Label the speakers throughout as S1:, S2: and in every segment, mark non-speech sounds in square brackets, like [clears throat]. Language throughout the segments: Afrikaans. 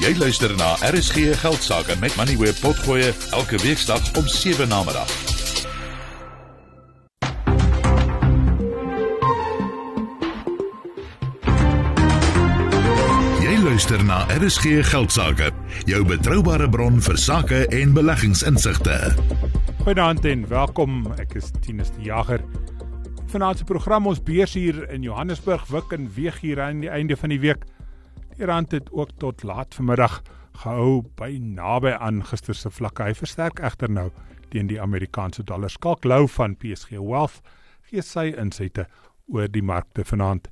S1: Jy luister na RSG Geldsaake met Money Web Potgoe elke weeksdag om 7 na middag. Jy luister na RSG Geldsaake, jou betroubare bron vir sake en beleggingsinsigte.
S2: Goeienaand en welkom. Ek is Tinus die Jager. Vanaand se program ons beurs hier in Johannesburg wik en weeg hier aan die einde van die week. Die rand het ook tot laat vanmiddag gehou by naby aan gister se vlakke. Hy versterk egter nou teen die Amerikaanse dollar. Skalk Lou van PSG Wealth gee sy insette oor die markte vanaand.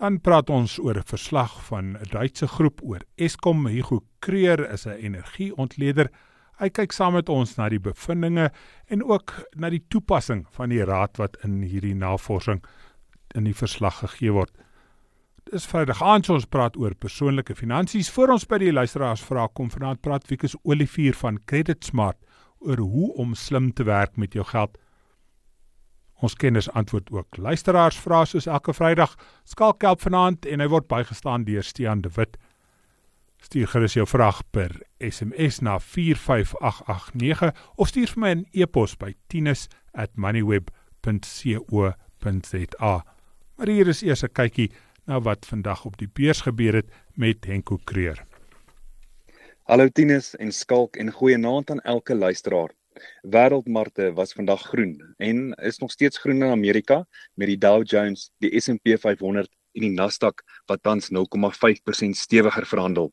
S2: Dan praat ons oor 'n verslag van 'n Duitse groep oor Eskom. Hugo Creer is 'n energieontleder. Hy kyk saam met ons na die bevindinge en ook na die toepassing van die raad wat in hierdie navorsing in die verslag gegee word. Dis Vrydag aand ons praat oor persoonlike finansies. Voor ons by die luisteraars vra kom vanaand praat Wikus Olivier van Credit Smart oor hoe om slim te werk met jou geld. Ons kenners antwoord ook luisteraars vra soos elke Vrydag. Skalk help vanaand en hy word bygestaan deur Stean de Wit. Stuur gerus jou vraag per SMS na 45889 of stuur vir my 'n e-pos by tinus@moneyweb.co.za. Maar hier is eers 'n kykie na wat vandag op die beurs gebeur het met Henko Creer.
S3: Hallo Tinus en Skalk en goeienaand aan elke luisteraar. Wêreldmarkte was vandag groen en is nog steeds groen in Amerika met die Dow Jones, die S&P 500 en die Nasdaq wat tans 0,5% stewiger verhandel.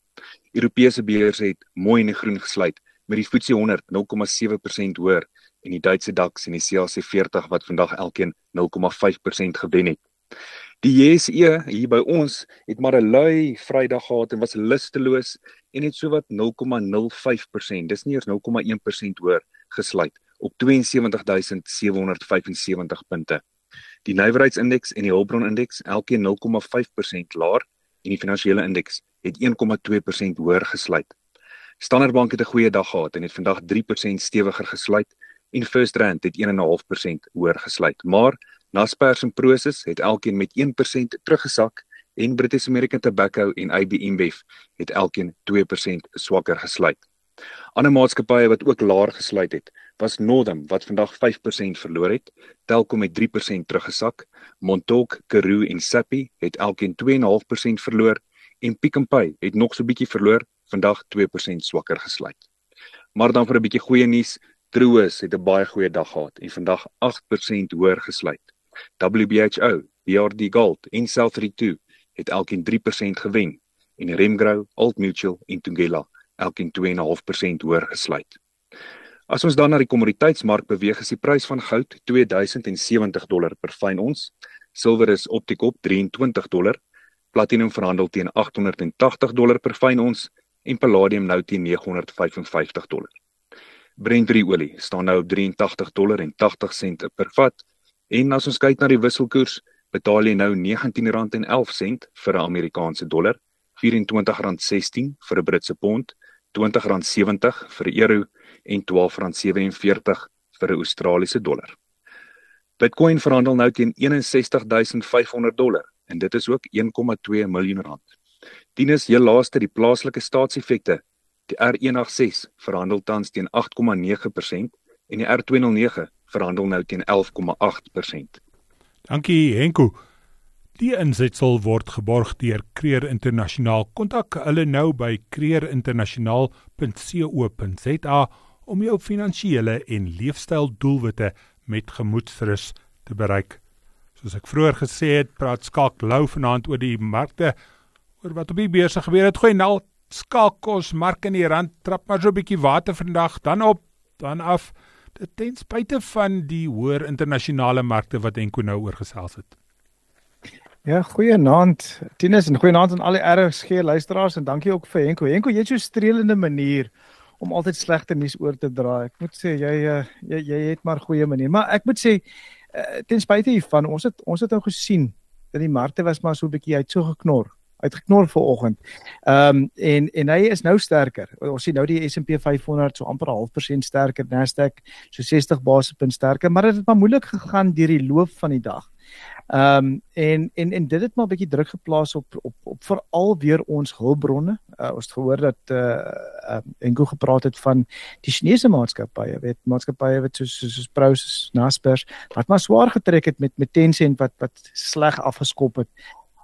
S3: Europese beurse het mooi in die groen gesluit met die FTSE 100 0,7% hoër en die Duitse DAX en die CAC 40 wat vandag elkeen 0,5% gewen het. Die JSE hier by ons het maar 'n lui Vrydag gehad en was lusteloos en het sowat 0,05%, dis nie eers 0,1% hoër gesluit op 72775 punte. Die nywerheidsindeks en die hulpbronindeks elkeen 0,5% laer en die finansiële indeks het 1,2% hoër gesluit. Standard Bank het 'n goeie dag gehad en het vandag 3% stewiger gesluit en First Rand het 1,5% hoër gesluit. Maar Naspers en Prosus het elkeen met 1% teruggesak en British American Tobacco en AB InBev het elkeen 2% swakker gesluit. Ander maatskappye wat ook laer gesluit het, was Northam wat vandag 5% verloor het, Telkom het 3% teruggesak, Montauk, Karoo en Sappi het elkeen 2.5% verloor en Pick n Pay het nog so bietjie verloor, vandag 2% swakker gesluit. Maar dan vir 'n bietjie goeie nuus, Truus het 'n baie goeie dag gehad en vandag 8% hoër gesluit. WBHO, BRD Gold en South32 het elkeen 3% gewen en Remgro, Old Mutual en Thungela elkeen 2.5% hoër gesluit. As ons dan na die kommoditeitsmark beweeg, is die prys van goud 2070 dollar per fyn ons. Silwer is op die kop 23 dollar. Platinum verhandel teen 880 dollar per fyn ons en palladium nou teen 955 dollar. Brent olie staan nou op 83 dollar en 80 sent per vat En as ons kyk na die wisselkoers, betaal jy nou R19.11 vir 'n Amerikaanse dollar, R24.16 vir 'n Britse pond, R20.70 vir 'n euro en R12.47 vir 'n Australiese dollar. Bitcoin verhandel nou teen 61500 dollar en dit is ook 1,2 miljoen rand. Dienes heel laaste die plaaslike staatseffekte. Die R186 verhandel tans teen 8,9% en die R209 verhandel nou teen 11,8%.
S2: Dankie Henko. Die insetsel word geborg deur Creer Internasionaal. Kontak hulle nou by creerinternasionaal.co.za om jou finansiële en leefstyl doelwitte met gemoedsrus te bereik. Soos ek vroeër gesê het, praat Skalk Lou vanaand oor die markte oor wat op die beurse gebeur het. Goeie nou, Skalk kos mark in die rand trap maar so 'n bietjie water vandag, dan op, dan af ten spyte van die hoër internasionale markte wat Enko nou oorgesels het.
S4: Ja, goeienaand. Tinus en goeienaand aan al die RSG luisteraars en dankie ook vir Enko. Enko, jy het so 'n streelende manier om altyd slegte nuus oor te dra. Ek moet sê jy eh, jy jy het maar goeie manier, maar ek moet sê eh, ten spyte hiervan, ons het ons het nou gesien dat die markte was maar so 'n bietjie uit so geknor uitgeknor vanoggend. Ehm um, en en hy is nou sterker. Ons sien nou die S&P 500 so amper 0.5% sterker, Nasdaq so 60 basispunt sterker, maar dit het maar moeilik gegaan deur die loop van die dag. Ehm um, en en en dit het maar 'n bietjie druk geplaas op op op veral weer ons hulpbronne. Uh, ons het gehoor dat uh, uh Enko gepraat het van die Chinese maatskappye, weet maatskappye wat soos soos, soos Prosus, Naspers wat maar swaar getrek het met met Tencent wat wat sleg afgeskop het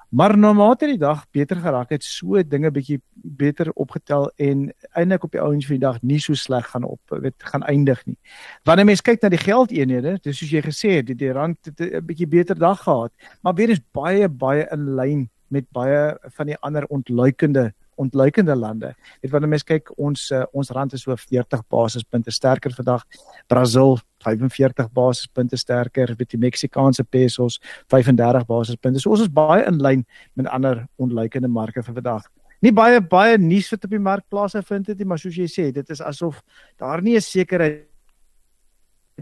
S4: Maar na mate die dag beter geraak het, so dinge bietjie beter opgetel en eintlik op die ouens van die dag nie so sleg gaan op weet gaan eindig nie. Wanneer mens kyk na die geldeenhede, dis soos jy gesê het, die, die rand het 'n bietjie beter dag gehad, maar weer is baie baie in lyn met baie van die ander ontluikende ontluikende lande. Net wanneer mens kyk ons uh, ons rand is so 40 basispunte sterker vandag. Brasil 45 basispunte sterker, met die Meksikaanse pesos 35 basispunte. So ons is baie in lyn met ander ontluikende marke vir vandag. Nie baie baie nuus wat op die markplase vind het nie, maar soos jy sê, dit is asof daar nie 'n sekerheid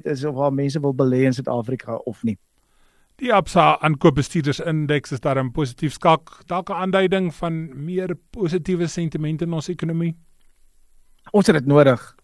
S4: is of waar mense wil belê in Suid-Afrika of nie.
S2: Die Absa aankoopbestuurdersindeks is daar 'n positief skak, dalk 'n aanduiding van meer positiewe sentiment in ons ekonomie.
S4: Ons het dit nodig.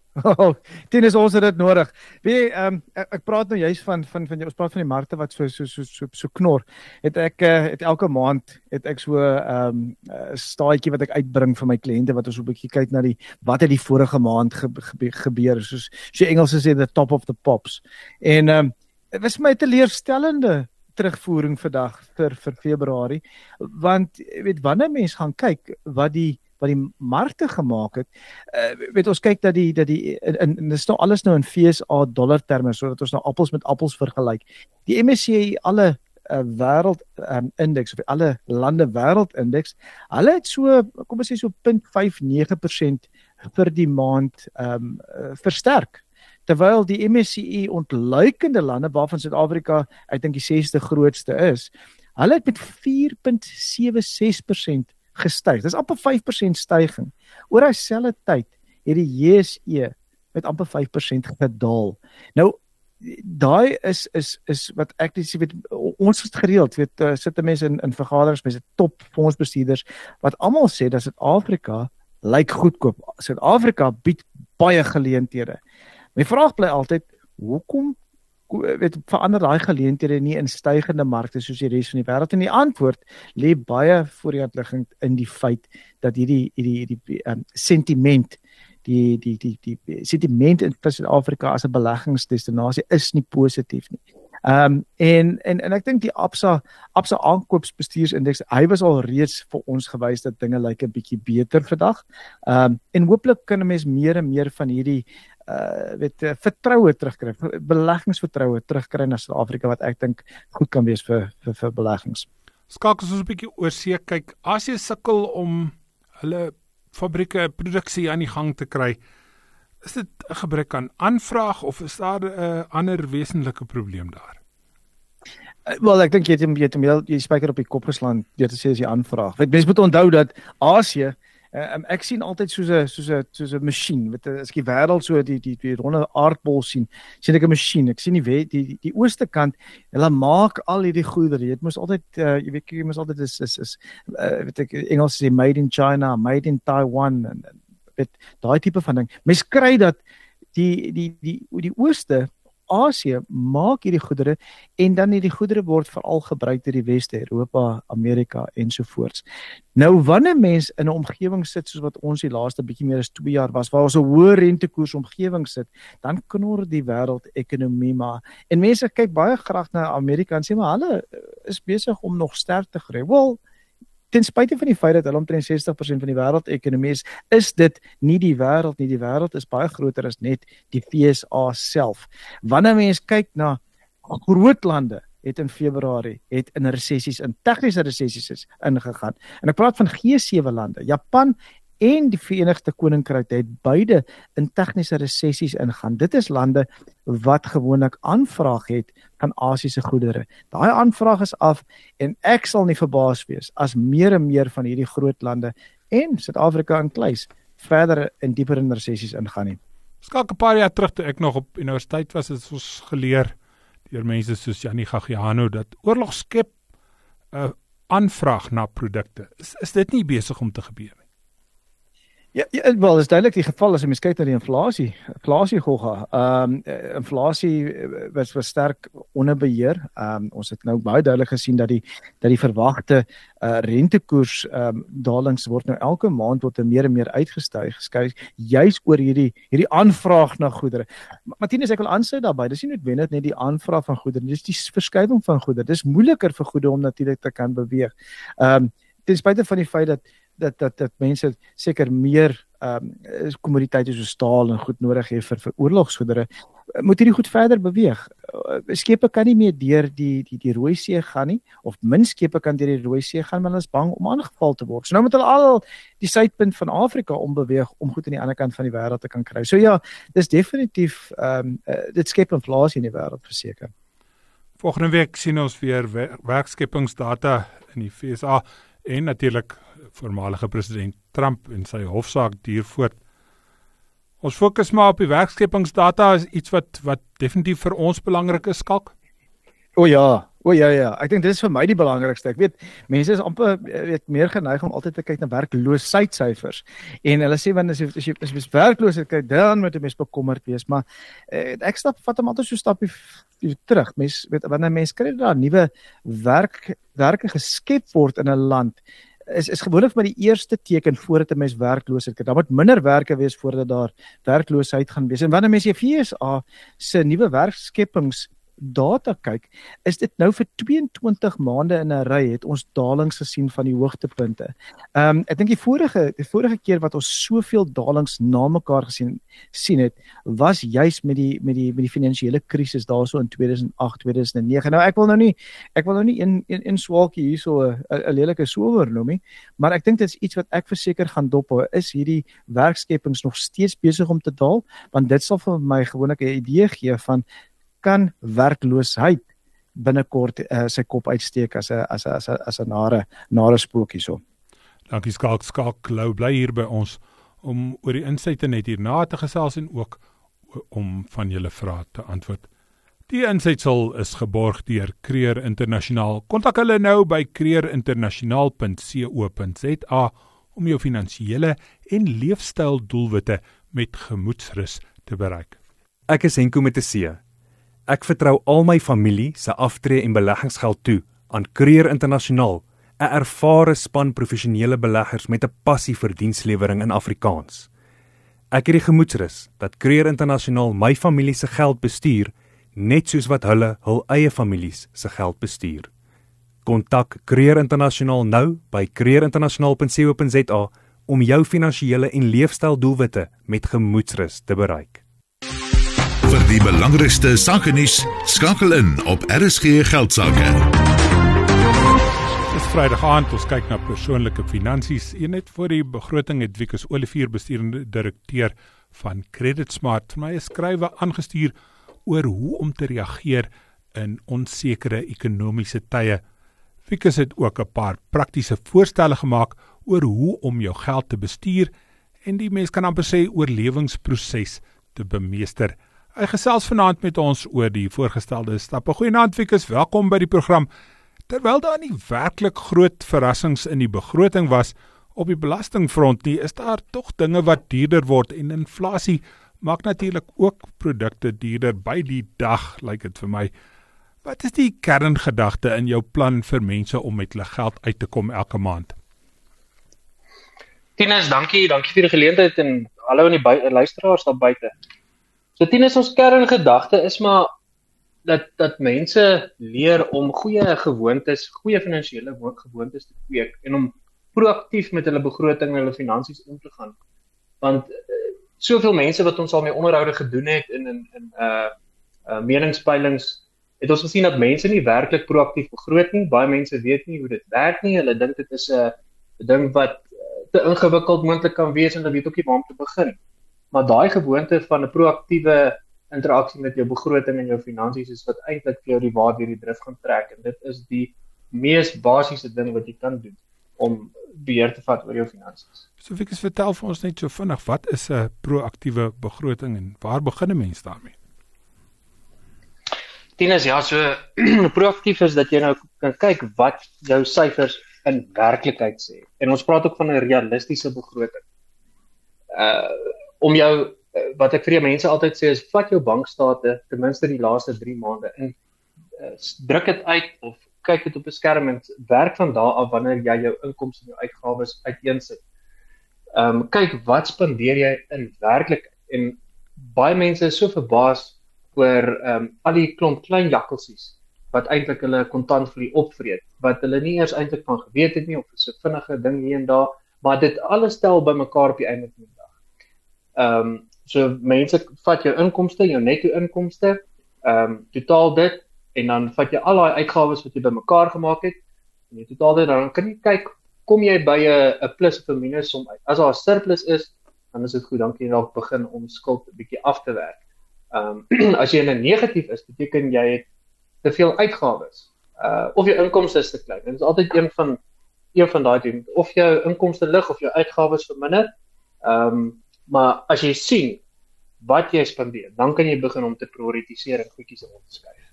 S4: Tenus ons het dit nodig. Wie ehm um, ek, praat nou juist van van van ons praat van die markte wat so so so so, so knor. Het ek uh, het elke maand het ek so ehm um, 'n staatjie wat ek uitbring vir my kliënte wat ons 'n bietjie kyk na die wat het die vorige maand ge, ge, gebeur soos so Engels sê the top of the pops. En ehm um, dit was my teleurstellende terugvoering vandag vir vir Februarie. Want weet wanneer mense gaan kyk wat die wat die markte gemaak het uh, weet ons kyk dat die dat die in dit is nou alles nou in FSA dollar terme sodat ons nou appels met appels vergelyk. Die MSCI alle uh, wêreld um, indeks of alle lande wêreld indeks hulle het so kom ons sê so 0.59% vir die maand ehm um, uh, versterk terwyl die MSCI ontluikende lande waarvan Suid-Afrika ek dink die 6ste grootste is, hulle het met 4.76% gestyg. Dis amper 5% stygings. Oor dieselfde tyd het die JSE met amper 5% gedaal. Nou daai is is is wat ek dis weet ons het gereeld weet uh, sit mense in in vergaderings mense top fondsbestuurders wat almal sê dat Suid-Afrika lyk goedkoop. Suid-Afrika bied baie geleenthede. My vraag bly altyd, hoekom weet verander daai geleenthede nie in stygende markte soos die res van die wêreld en die antwoord lê baie voor die liggend in die feit dat hierdie hierdie hierdie um, sentiment die die die die, die sentiment in Suid-Afrika as 'n beleggingsdestinasie is nie positief nie. Ehm um, en en en ek dink die Absa Absa aankoopsbestuursindeks hy was al reeds vir ons gewys dat dinge lyk 'n bietjie beter vandag. Ehm um, en hooplik kan 'n mens meer en meer van hierdie uh weet uh, vertroue terugkry, beleggingsvertroue terugkry na Suid-Afrika wat ek dink goed kan wees vir vir, vir beleggings.
S2: Skakel ons 'n bietjie oor see kyk. As jy sukkel om hulle fabrieke produksie aan die gang te kry, is dit 'n gebrek aan aanvraag of is daar 'n uh, ander wesenlike probleem daar?
S4: Uh, Wel ek dink jy het jy het jy spyker op die kop geslaan deur te sê as jy aanvraag. Weet mense moet onthou dat Asië Uh, um, ek sien altyd soos 'n soos 'n soos 'n masjien met as ek die wêreld so die die die ronde aardbol sien, sien ek 'n masjien. Ek sien die die die, die ooste kant, hulle maak al hierdie goedere. Dit moet altyd uh, jy weet jy moet altyd is is is uh, weet ek Engels sê made in China, made in Taiwan en weet daai tipe van ding. Mens kry dat die die die die, die ooste Asië maak hierdie goedere en dan hierdie goedere word veral gebruik deur die Weste, Europa, Amerika ensovoorts. Nou wanneer mens in 'n omgewing sit soos wat ons die laaste bietjie meer as 2 jaar was waar ons 'n hoë rentekoers omgewing sit, dan knor die wêreldekonomie maar en mense kyk baie graag na Amerika en sê maar hulle is besig om nog sterk te groei. Wel, ten spyte van die feit dat hulle omtrent 60% van die wêreldekonomie is, is dit nie die wêreld nie. Die wêreld is baie groter as net die FSA self. Wanneer mens kyk na groot lande het in Februarie het in resessies in tegniese resessies is ingegaan. En ek praat van G7 lande. Japan en die Verenigde Koninkryk het beide in tegniese resessies ingaan. Dit is lande wat gewoonlik aanvraag het van Asiëse goedere. Daai aanvraag is af en ek sal nie verbaas wees as meer en meer van hierdie groot lande en Suid-Afrika inkluis verder in dieper in resessies ingaan nie.
S2: Skaak 'n paar jaar terug toe ek nog op universiteit was, het ons geleer deur mense soos Janie Gagiano dat oorlog skep 'n uh, aanvraag na produkte. Is is dit nie besig om te gebeur nie?
S4: Ja, ja wel, is duidelik die geval as jy mens kyk na die inflasie. Inflasie gogga. Ehm um, inflasie eh, was was sterk onder beheer. Ehm um, ons het nou baie duidelik gesien dat die dat die verwagte uh, rentekoers ehm um, dalings word nou elke maand tot meer en meer uitgestyg, geskuif juis oor hierdie hierdie aanvraag na goedere. Martinus ek wil aansluit daarbey. Dis nie noodwendig net die aanvraag van goedere, dis die verskywing van goedere. Dis moeiliker vir goedere om natuurlik te kan beweeg. Ehm um, ten spyte van die feit dat dat dat dat mense seker meer ehm um, kommoditeite soos staal en goed nodig het vir vir oorlogsgoedere moet hierdie goed verder beweeg. Uh, skepe kan nie meer deur die die die Rooi See gaan nie of min skepe kan deur die Rooi See gaan want hulle is bang om aangeval te word. So nou moet hulle al die suidpunt van Afrika ombeweeg om goed aan die ander kant van die wêreld te kan kry. So ja, dis definitief ehm um, uh, dit skep inflasie in die wêreld verseker.
S2: Volgende week sien ons weer werkskepingsdata in die FSA en natuurlik voormalige president Trump en sy hofsaak duur voort. Ons fokus maar op die werkskepingsdata is iets wat wat definitief vir ons belangrik is skalk.
S4: O ja, o ja ja, ek dink dit is vir my die belangrikste. Ek weet mense is amper weet meer geneig om altyd te kyk na werkloosheidssyfers en hulle sê wanneer as jy as jy werkloos is, kyk dan moet jy mes bekommerd wees, maar eh, ek stap vat hom altyd so stapie terug. Mense weet wanneer mense kry daar nuwe werk werke geskep word in 'n land is is gewoonlik maar die eerste teken voordat 'n mens werkloosheid kry. Daar moet minder werke wees voordat daar werkloosheid gaan wees. En wanneer mense die FSA se nuwe werkskepings data kyk, is dit nou vir 22 maande in 'n ry het ons dalings gesien van die hoogtepunte. Ehm um, ek dink die vorige die vorige keer wat ons soveel dalings na mekaar gesien sien het, was juis met die met die met die finansiële krisis daarso in 2008, 2009. Nou ek wil nou nie ek wil nou nie in in, in swaalkie hierso 'n lelike sower noem nie, maar ek dink dit is iets wat ek verseker gaan dophou. Is hierdie werkskepings nog steeds besig om te daal? Want dit sal vir my gewoonlik 'n idee gee van kan werkloosheid binnekort uh, sy kop uitsteek as 'n as 'n as 'n as 'n nare nare spook hierso.
S2: Dankie Skalk Skalk Lou bly hier by ons om oor die insette net hierna te gesels en ook om van julle vrae te antwoord. Die insetsel is geborg deur Creer Internasionaal. Kontak hulle nou by creerinternasionaal.co.za om jou finansiële en leefstyl doelwitte met gemoedsrus te bereik.
S5: Ek is Henko met 'n C. Ek vertrou al my familie se aftree en beleggingsgeld toe aan Creer Internasionaal, 'n ervare span professionele beleggers met 'n passie vir dienslewering in Afrikaans. Ek het die gemoedsrus dat Creer Internasionaal my familie se geld bestuur net soos wat hulle hul eie families se geld bestuur. Kontak Creer Internasionaal nou by creerinternasionaal.co.za om jou finansiële en leefstyl doelwitte met gemoedsrus te bereik.
S1: Vir die belangrikste sake nuus skakel in op RSG Geldsaake.
S2: Dis Vrydag aand, ons kyk na persoonlike finansies. Een net voor die begroting het Wikus Olivier bestuurende direkteur van Credit Smart vir my 'n skrywe aangestuur oor hoe om te reageer in onsekere ekonomiese tye. Wikus het ook 'n paar praktiese voorstelle gemaak oor hoe om jou geld te bestuur en die mens kan amper sê oorlewingsproses te bemeester. Hy gesels vanaand met ons oor die voorgestelde stappe. Goeienaand Fikus, welkom by die program. Terwyl daar nie werklik groot verrassings in die begroting was op die belastingfront nie, is daar tog dinge wat duurder word en inflasie maak natuurlik ook produkte duurder by die dag, lyk like dit vir my. Wat is die kerngedagte in jou plan vir mense om met hulle geld uit te kom elke maand?
S6: Tinus, dankie, dankie vir die geleentheid en hallo aan die luisteraars daar buite. So tien is ons kerngedagte is maar dat dat mense leer om goeie gewoontes, goeie finansiële gewoontes te kweek en om proaktief met hulle begroting en hulle finansies om te gaan. Want uh, soveel mense wat ons al mee onderhoude gedoen het in in in uh uh meningspeilings het ons gesien dat mense nie werklik proaktief begroot nie. Baie mense weet nie hoe dit werk nie. Hulle dink dit is 'n 'n ding wat te ingewikkeld moontlik kan wees en hulle weet ook nie waar om te begin nie maar daai gewoonte van 'n proaktiewe interaksie met jou begroting en jou finansies is wat eintlik vir jou die waar deur die drif gaan trek en dit is die mees basiese ding wat jy kan doen om beheer te vat oor jou finansies.
S2: So Fikus vertel vir ons net so vinnig wat is 'n proaktiewe begroting en waar begin 'n mens daarmee?
S6: Tinus ja, so [clears throat] proaktief is dat jy nou kan kyk wat jou syfers in werklikheid sê. En ons praat ook van 'n realistiese begroting. uh om jou uh, wat ek vir die mense altyd sê is vat jou bankstate ten minste die laaste 3 maande en uh, druk dit uit of kyk dit op 'n skerm en werk van daar af wanneer jy jou inkomste en jou uitgawes uiteensit. Ehm um, kyk wat spandeer jy in werklik en baie mense is so verbaas oor ehm um, al die klomp klein jakkelsies wat eintlik hulle kontant vir die opvreet wat hulle nie eers eintlik van geweet het nie of so vinnige ding hier en daar maar dit alles tel bymekaar op die einde van. Ehm um, so mense vat jou inkomste, jou netto inkomste, ehm um, totaal dit en dan vat jy al daai uitgawes wat jy bymekaar gemaak het en jy totaal dit dan kan jy kyk kom jy by 'n 'n plus of 'n minus som uit. As daar 'n surplus is, dan is dit goed, dan kan jy dalk begin om skuld 'n bietjie af te werk. Ehm um, [clears throat] as jy in 'n negatief is, beteken jy het te veel uitgawes. Uh of jou inkomste is te klein. Dit is altyd een van een van daai ding of jou inkomste lig of jou uitgawes verminder. Ehm um, maar as jy sien wat jy spandeer, dan kan jy begin om te prioritiseer en goedjies in te skuif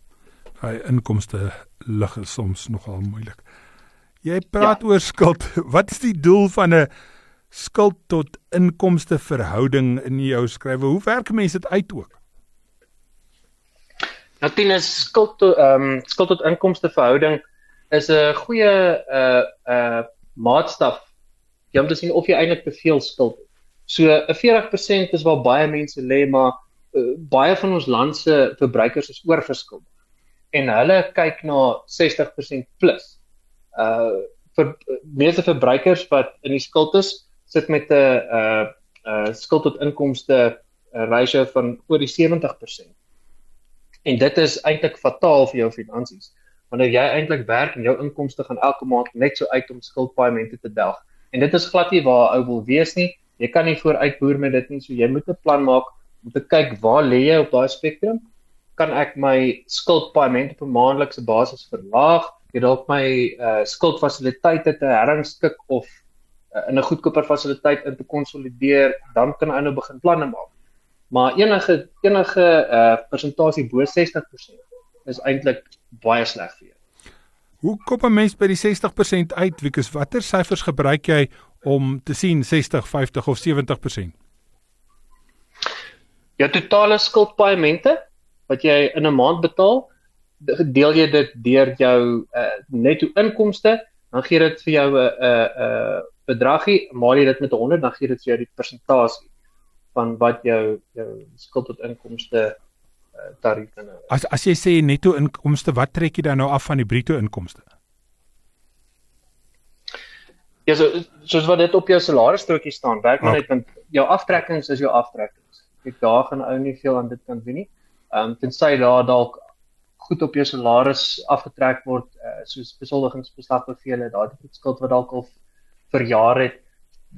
S2: hy inkomste lig is soms nogal moeilik. Jy praat ja. oor skuld. [laughs] Wat is die doel van 'n skuld tot inkomste verhouding in jou skrywe? Hoe werk mense dit uit ook?
S6: Natuurlik skuld tot ehm um, skuld tot inkomste verhouding is 'n goeie uh uh maatstaf om te sien of jy eintlik te veel skuld het. So 'n 40% is waar baie mense lê, maar uh, baie van ons land se verbruikers is oorverskuld en hulle kyk na 60% plus. Uh vir meeste verbruikers wat in die skuld is, sit met 'n uh uh skuld tot inkomste uh, ratio van oor die 70%. En dit is eintlik fataal vir jou finansies. Wanneer jy eintlik werk en jou inkomste gaan elke maand net so uit om skuldpaaiemente te delg. En dit is glad nie waar ou wil wees nie. Jy kan nie vooruitboer met dit nie. So jy moet 'n plan maak om te kyk waar lê jy op daai spektrum kan ek my skuldpaaiement op 'n maandelikse basis verlaag, jy dalk my uh, skuldfasiliteite te herrangskik of uh, in 'n goedkoper fasiliteit in te konsolideer, dan kan ek nou begin planne maak. Maar enige enige uh persentasie bo 60% is eintlik baie sleg vir jou.
S2: Hoe kom 'n mens by die 60% uit? Wikus, watter syfers gebruik jy om te sien 60, 50 of 70%?
S6: Jou totale skuldpaaiemente wat jy in 'n maand betaal, deel jy dit deur jou uh, netto inkomste, dan gee dit vir jou 'n uh, 'n uh, bedragie, maal jy dit met 100, dan gee dit vir jou die persentasie van wat jou jou skuld tot inkomste uh, tarief is.
S2: As as jy sê netto inkomste, wat trek jy dan nou af van die bruto inkomste?
S6: Ja, so soos wat dit op jou salarisstrokie staan, werk maar net want jou aftrekkings is jou aftrekkings. Ek daar gaan ou nie veel aan dit kan doen nie. Ehm um, tensy daar dalk goed op jou salaris afgetrek word uh, soos besoldigingsbeslagbevele, daai tipe skuld wat dalk al vir jare het.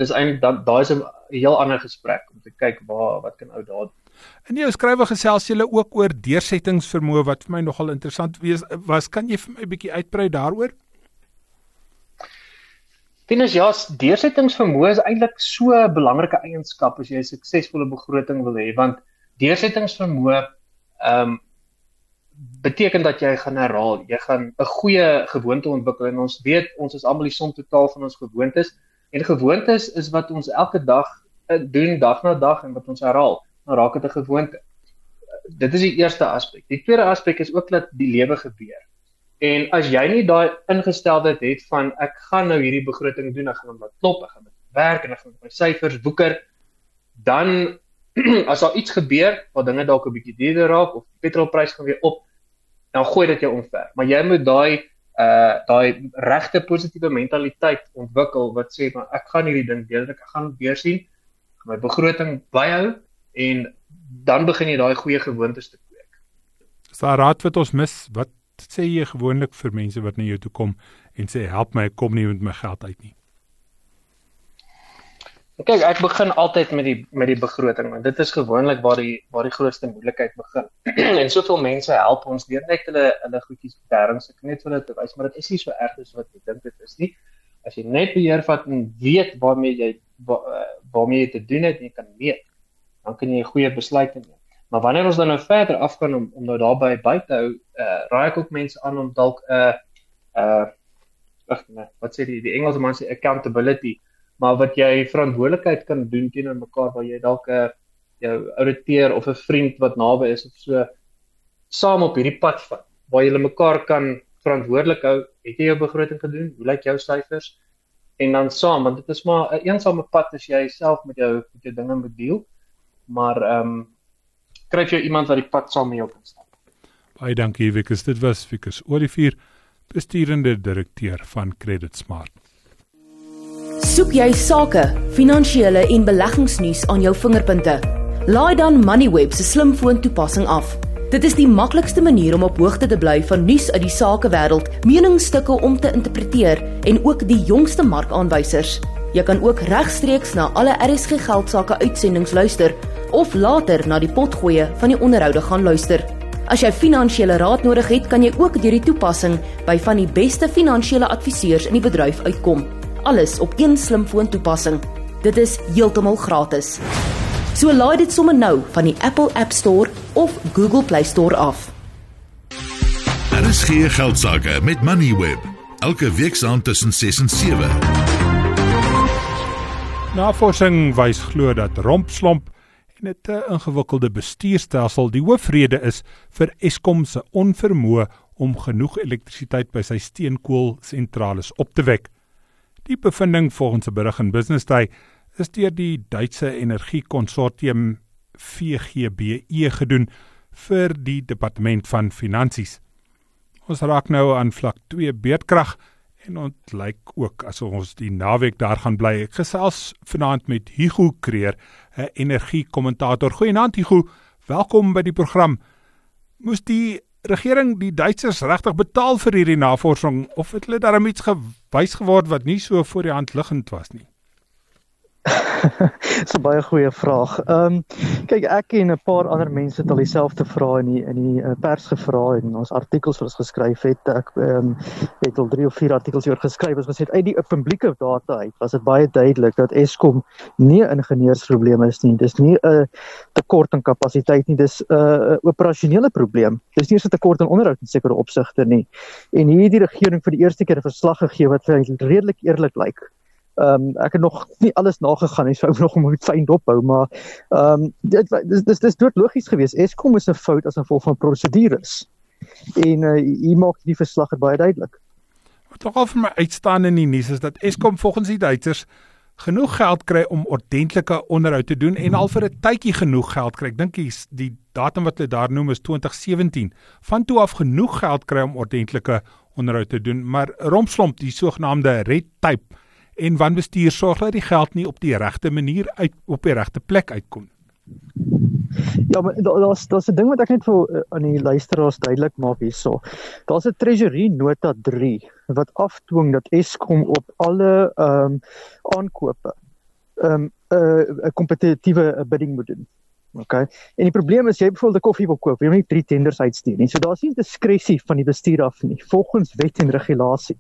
S6: Dis eintlik daai is 'n heel ander gesprek om te kyk waar wat kan ou daar
S2: In jou skrywe gesels jy ook oor deursettingsvermoë wat vir my nogal interessant wees was kan jy vir my 'n bietjie uitbrei daaroor?
S6: Tinus ja, deursettingsvermoë is eintlik so 'n belangrike eienskap as jy 'n suksesvolle begroting wil hê want deursettingsvermoë ehm um, beteken dat jy gaan herhaal. Jy gaan 'n goeie gewoonte ontwikkel en ons weet ons is almal die som totaal van ons gewoontes en gewoontes is wat ons elke dag eh, doen dag na dag en wat ons herhaal. Dan raak dit 'n gewoonte. Dit is die eerste aspek. Die tweede aspek is ook dat die lewe gebeur. En as jy nie daai ingesteldheid het van ek gaan nou hierdie begroting doen, ek gaan hom laat klop, ek gaan met werk en ek gaan met my syfers woeker, dan [clears throat] as daar iets gebeur waar dinge dalk 'n bietjie duurder raak of die petrolprys gaan weer op, dan gooi dit jou omver. Maar jy moet daai uh daai regte positiewe mentaliteit ontwikkel wat sê maar ek gaan hierdie ding deurlik, ek gaan weer sien my begroting byhou en dan begin jy daai goeie gewoontes te kweek.
S2: Is daar raad wat ons mis? Wat sê jy gewoonlik vir mense wat na jou toe kom en sê help my, ek kom nie met my geld uit nie?
S6: Kyk, ek begin altyd met die met die begroting want dit is gewoonlik waar die waar die grootste moeilikheid begin. [clears throat] en soveel mense help ons deur net hulle hulle goedjies terwyls ek net vir hulle te wys, maar dit is nie so erg as wat jy dink dit is nie. As jy net beheer vat en weet waarmee jy eh, waarmee jy te doen het en jy kan weet, dan kan jy 'n goeie besluit neem. Maar wanneer ons dan nou verder afgaan om om nou daarby by te hou, uh, raai ek ook mense aan om dalk 'n uh, uh ag nee, wat sê die die Engelse man sê accountability maar wat jy verantwoordelikheid kan doen teenoor mekaar waar jy dalk 'n jou ouditeur of 'n vriend wat naby is of so saam op hierdie pad vat waar jy mekaar kan verantwoordelik hou. Het jy jou begroting gedoen? Hoe lyk jou syfers? En dan saam want dit is maar 'n eensame pad as jy self met jou met jou dinge moet deel. Maar ehm um, kry jy iemand wat die pad saam met jou kan stap.
S2: Baie dankie Wikus. Dit was Wikus Olivier, besturende direkteur van Credit Smart.
S7: Soek jy sake, finansiële en beleggingsnuus aan jou vingerpunte? Laai dan Moneyweb se slimfoon toepassing af. Dit is die maklikste manier om op hoogte te bly van nuus uit die sakewêreld, meningsstukke om te interpreteer en ook die jongste markaanwysers. Jy kan ook regstreeks na alle RSG geldsaake uitsendings luister of later na die potgoeie van die onderhoude gaan luister. As jy finansiële raad nodig het, kan jy ook deur die toepassing by van die beste finansiële adviseurs in die bedryf uitkom. Alles op een slimfoon toepassing. Dit is heeltemal gratis. So laai dit sommer nou van die Apple App Store of Google Play Store af.
S1: Daar is geen geldsaake met Moneyweb. Elke week saam tussen 6 en 7.
S2: Navorsing wys glo dat rompslomp en 'n te ingewikkelde bestuurstelsel die hoofrede is vir Eskom se onvermoë om genoeg elektrisiteit by sy steenkoolsentrale op te wek. Die bevinding volgens 'n berig in Business Day is deur die Duitse energiekonsortium VGBE gedoen vir die departement van finansies. Ons raak nou aan vlak 2 beerdkrag en ons lyk ook asof ons die naweek daar gaan bly. Ek gesels vanaand met Hugo Kreer, 'n energiekommentator. Goeienaand Hugo, welkom by die program. Moes die regering die Duitsers regtig betaal vir hierdie navorsing of het hulle daarom iets gewys geword wat nie so voor die hand liggend was nie?
S8: So baie goeie vraag. Ehm um, kyk ek en 'n paar ander mense het al dieselfde vrae in die in die uh, pers gevra en ons artikels wat ons geskryf het. Ek ehm um, het al 3 of 4 artikels oor geskryf. Ons het uit die publieke data uit was dit baie duidelik dat Eskom nie 'n ingenieursprobleem is nie. Dis nie 'n tekort aan kapasiteit nie. Dis 'n operasionele probleem. Dis nie 'n tekort aan onderhoud in sekere opsigte nie. En hier het die regering vir die eerste keer 'n verslag gegee wat redelik eerlik lyk. Ehm um, ek het nog nie alles nagegaan nie, so ek nog moet fyn dophou, maar ehm um, dit dis dis dis dood logies geweest. Eskom is 'n fout as gevolg van prosedures. En uh, hier maak die verslag baie duidelik.
S2: Wat tog al vir my uitstaan in die nuus is dat Eskom volgens die Duitsers genoeg geld kry om ordentlike onderhoud te doen en al vir 'n tydjie genoeg geld kry. Ek dink die, die datum wat hulle daar noem is 2017. Van toe af genoeg geld kry om ordentlike onderhoud te doen, maar rompslomp die sogenaamde red tape en wanbestuur sorg dat die geld nie op die regte manier uit op die regte plek uitkom.
S8: Ja, maar daar's daar's 'n ding wat ek net vir uh, aan die luisteraars duidelik maak hierso. Daar's 'n treasury nota 3 wat afdwing dat Eskom op alle ehm um, aankope ehm um, 'n uh, kompetitiewe bidding moet doen. Okay. En die probleem is jy byvoorbeeld 'n koffie wil koop, jy moet nie drie tenders uitstuur nie. So daar's nie diskresie van die bestuur af nie, volgens wet en regulasie.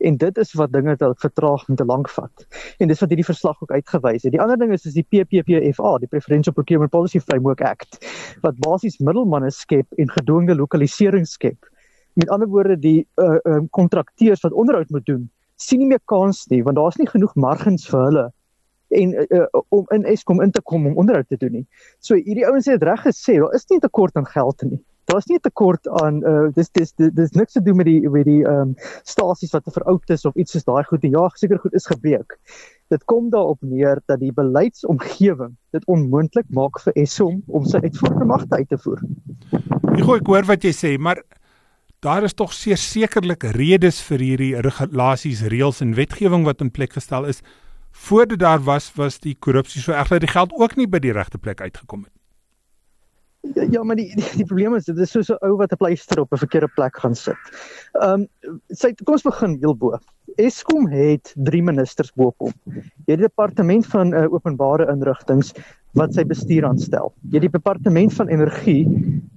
S8: En dit is wat dinge dalk vertraag en te lank vat. En dis wat hierdie verslag ook uitgewys het. Die ander ding is is die PPPFA, die Preferential Procurement Policy Framework Act, wat basies middelmanne skep en gedwonge lokalisering skep. Met ander woorde die uh um, kontrakteurs wat onderhoud moet doen, sien nie meer kans nie, want daar's nie genoeg margins vir hulle en uh, om in Eskom in te kom om onderhoud te doen nie. So hierdie ouens het reg gesê, daar is nie 'n tekort aan geld nie. Daar's nie 'n tekort aan uh dis dis dis, dis niks te doen met die met die ehm um, stasies wat veroud is of iets soos daai goed. Ja, seker goed is gebreek. Dit kom daarop neer dat die beleidsomgewing dit onmoontlik maak vir Eskom om sy uitvoerende magte uit te voer.
S2: Ek gooi ek hoor wat jy sê, maar daar is tog sekerlik redes vir hierdie regulasies, reëls en wetgewing wat in plek gestel is voor dit daar was was die korrupsie so erg dat die geld ook nie by die regte plek uitgekom het.
S8: Ja, ja maar die, die die probleem is dit is so 'n ou wat 'n pleister op 'n verkeerde plek gaan sit. Ehm um, sy kom ons begin heel bo. Eskom het 3 ministers bo hom. Jy het die departement van uh, openbare inrigtinge wat sy bestuur aanstel. Jy het die departement van energie